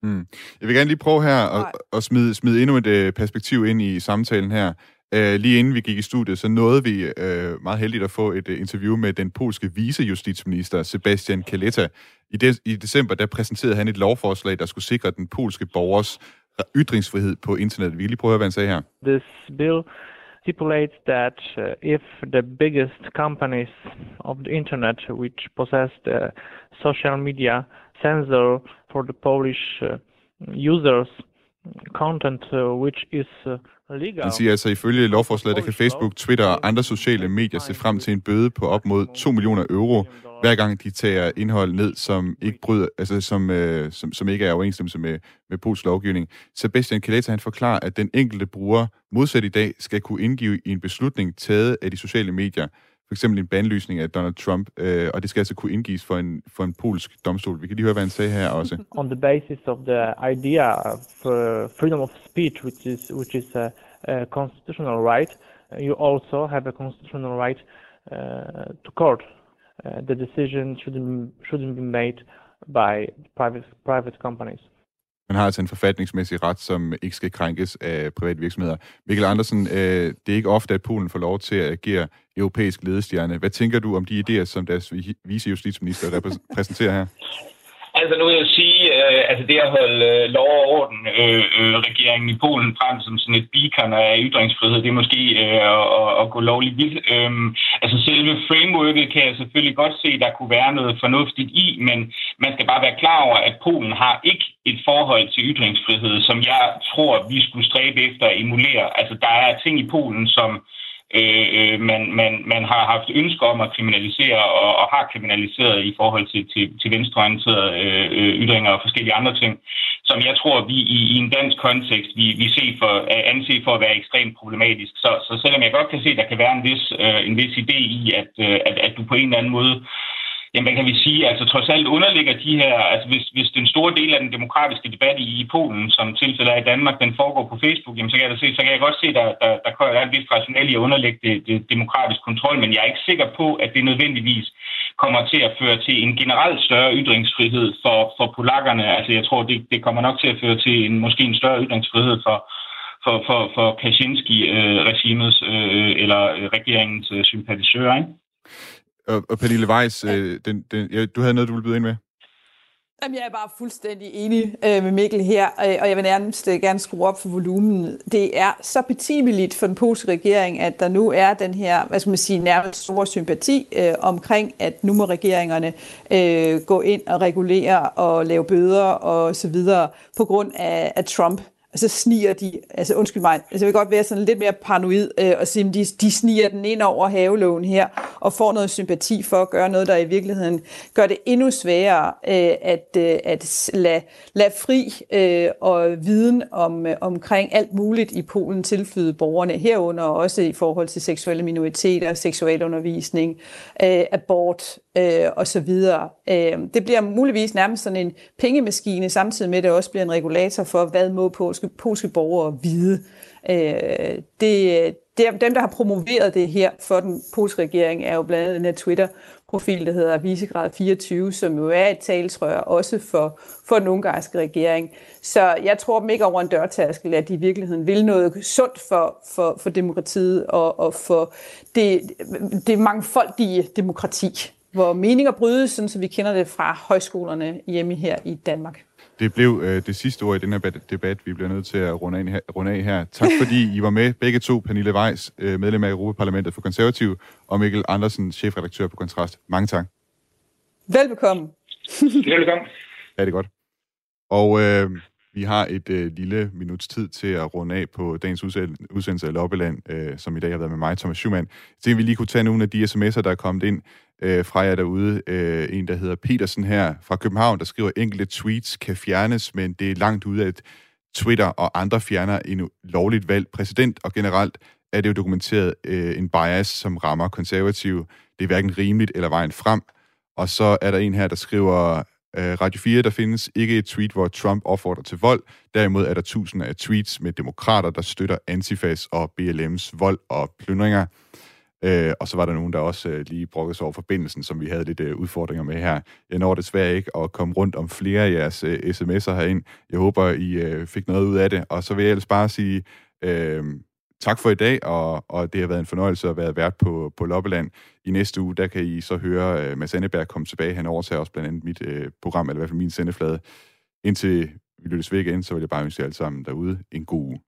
Mm. Jeg vil gerne lige prøve her at, at smide, smide endnu et øh, perspektiv ind i samtalen her. Øh, lige inden vi gik i studiet, så nåede vi øh, meget heldigt at få et øh, interview med den polske vicejustitsminister Sebastian Kaleta. I, de, I december der præsenterede han et lovforslag, der skulle sikre den polske borgers ytringsfrihed på internettet. Vi kan lige prøve at høre, hvad han sagde her. This bill stipulates that uh, if the biggest companies of the internet which possess the social media censor for the Polish uh, users content uh, which is uh, legal. Han siger altså, ifølge lovforslaget, der kan Facebook, Twitter og andre sociale medier se frem til en bøde på op mod 2 millioner euro, hver gang de tager indhold ned, som ikke bryder, altså som, øh, som, som ikke er overensstemmelse med, med polsk lovgivning. Sebastian Kaleta, han forklarer, at den enkelte bruger, modsat i dag, skal kunne indgive i en beslutning taget af de sociale medier, for eksempel en bandlysning af Donald Trump, øh, og det skal altså kunne indgives for en, for en polsk domstol. Vi kan lige høre, hvad han sagde her også. On the basis of the idea of uh, freedom of speech, which is, which is a, a constitutional right, you also have a constitutional right uh, to court. Uh, the decision shouldn't, shouldn't be made by private, private companies. Man har altså en forfatningsmæssig ret, som ikke skal krænkes af private virksomheder. Mikkel Andersen, øh, det er ikke ofte, at Polen får lov til at agere europæisk ledestjerne. Hvad tænker du om de idéer, som deres vicejustitsminister repræsenterer her? Altså nu vil jeg sige, øh, altså det at holde øh, lov og orden øh, øh, regeringen i Polen frem som sådan et beacon af ytringsfrihed, det er måske øh, at, at gå lovligt vildt. Øh, altså selve frameworket kan jeg selvfølgelig godt se, der kunne være noget fornuftigt i, men man skal bare være klar over, at Polen har ikke et forhold til ytringsfrihed, som jeg tror, vi skulle stræbe efter at emulere. Altså der er ting i Polen, som øh, øh, man, man, man har haft ønsker om at kriminalisere og, og har kriminaliseret i forhold til, til, til venstreorienterede øh, øh ytringer og forskellige andre ting, som jeg tror, vi i, i en dansk kontekst, vi, vi ser for, anser for at være ekstremt problematisk. Så, så selvom jeg godt kan se, at der kan være en vis, øh, en vis idé i, at, øh, at, at du på en eller anden måde jamen hvad kan vi sige, altså trods alt underligger de her, altså hvis, hvis den store del af den demokratiske debat i, i Polen, som tilfældet er i Danmark, den foregår på Facebook, jamen så kan jeg, se, så kan jeg godt se, at der, der, der, der er et vist rationale i at underlægge det, det demokratisk kontrol, men jeg er ikke sikker på, at det nødvendigvis kommer til at føre til en generelt større ytringsfrihed for, for polakkerne. Altså jeg tror, det, det kommer nok til at føre til en måske en større ytringsfrihed for, for, for, for Kaczynski-regimets øh, øh, eller øh, regeringens øh, sympatisører. Ikke? Og, og Pernille Weiss, ja. øh, den, den, ja, du havde noget, du ville byde ind med? Jamen, jeg er bare fuldstændig enig øh, med Mikkel her, øh, og jeg vil nærmest øh, gerne skrue op for volumen. Det er så betimeligt for den polske regering, at der nu er den her, hvad skal man sige, nærmest store sympati øh, omkring, at nu må regeringerne øh, gå ind og regulere og lave bøder og så videre på grund af, af Trump og så sniger de, altså undskyld mig, altså jeg vil godt være sådan lidt mere paranoid øh, og sige, at de, de sniger den ind over havelån her og får noget sympati for at gøre noget, der i virkeligheden gør det endnu sværere øh, at, øh, at lade, lade fri øh, og viden om, øh, omkring alt muligt i Polen tilflyde borgerne herunder også i forhold til seksuelle minoriteter, seksualundervisning, øh, abort øh, og så videre. Øh, det bliver muligvis nærmest sådan en pengemaskine, samtidig med at det også bliver en regulator for, hvad må polske, polske borgere vide. Øh, det, det, dem, der har promoveret det her for den polske regering, er jo blandt andet den her Twitter-profil, der hedder Visegrad 24, som jo er et talsrør også for, for den ungarske regering. Så jeg tror dem ikke over en dørtaskel, at de i virkeligheden vil noget sundt for, for, for demokratiet og, og for det, det mangfoldige demokrati hvor meninger brydes, sådan, så vi kender det fra højskolerne hjemme her i Danmark. Det blev øh, det sidste ord i den her debat, vi bliver nødt til at runde af, her, runde af her. Tak fordi I var med, begge to. Pernille Weiss, øh, medlem af Europaparlamentet for Konservativ, og Mikkel Andersen, chefredaktør på Kontrast. Mange tak. Velbekomme. Velbekomme. Ja, det er godt. Og øh, vi har et øh, lille minuts tid til at runde af på dagens udsendelse af Loppeland, øh, som i dag har været med mig, Thomas Schumann. Så vi lige kunne tage nogle af de sms'er, der er kommet ind øh, fra jer derude. Øh, en, der hedder Petersen her fra København, der skriver, enkelte tweets kan fjernes, men det er langt ud af, at Twitter og andre fjerner en lovligt valgt præsident, og generelt er det jo dokumenteret øh, en bias, som rammer konservative. Det er hverken rimeligt eller vejen frem. Og så er der en her, der skriver, Øh, Radio 4, der findes ikke et tweet, hvor Trump opfordrer til vold. Derimod er der tusinder af tweets med demokrater, der støtter Antifas og BLM's vold og plyndringer. Øh, og så var der nogen, der også øh, lige brokkede sig over forbindelsen, som vi havde lidt øh, udfordringer med her. Jeg når desværre ikke at komme rundt om flere af jeres øh, sms'er herind. Jeg håber, I øh, fik noget ud af det. Og så vil jeg ellers bare sige, øh, tak for i dag, og, og det har været en fornøjelse at være vært på, på Loppeland. I næste uge, der kan I så høre uh, Mads Anneberg komme tilbage. Han overtager også blandt andet mit uh, program, eller i hvert fald min sendeflade. Indtil vi lyttes ved igen, så vil jeg bare ønske jer alle sammen derude en god uge.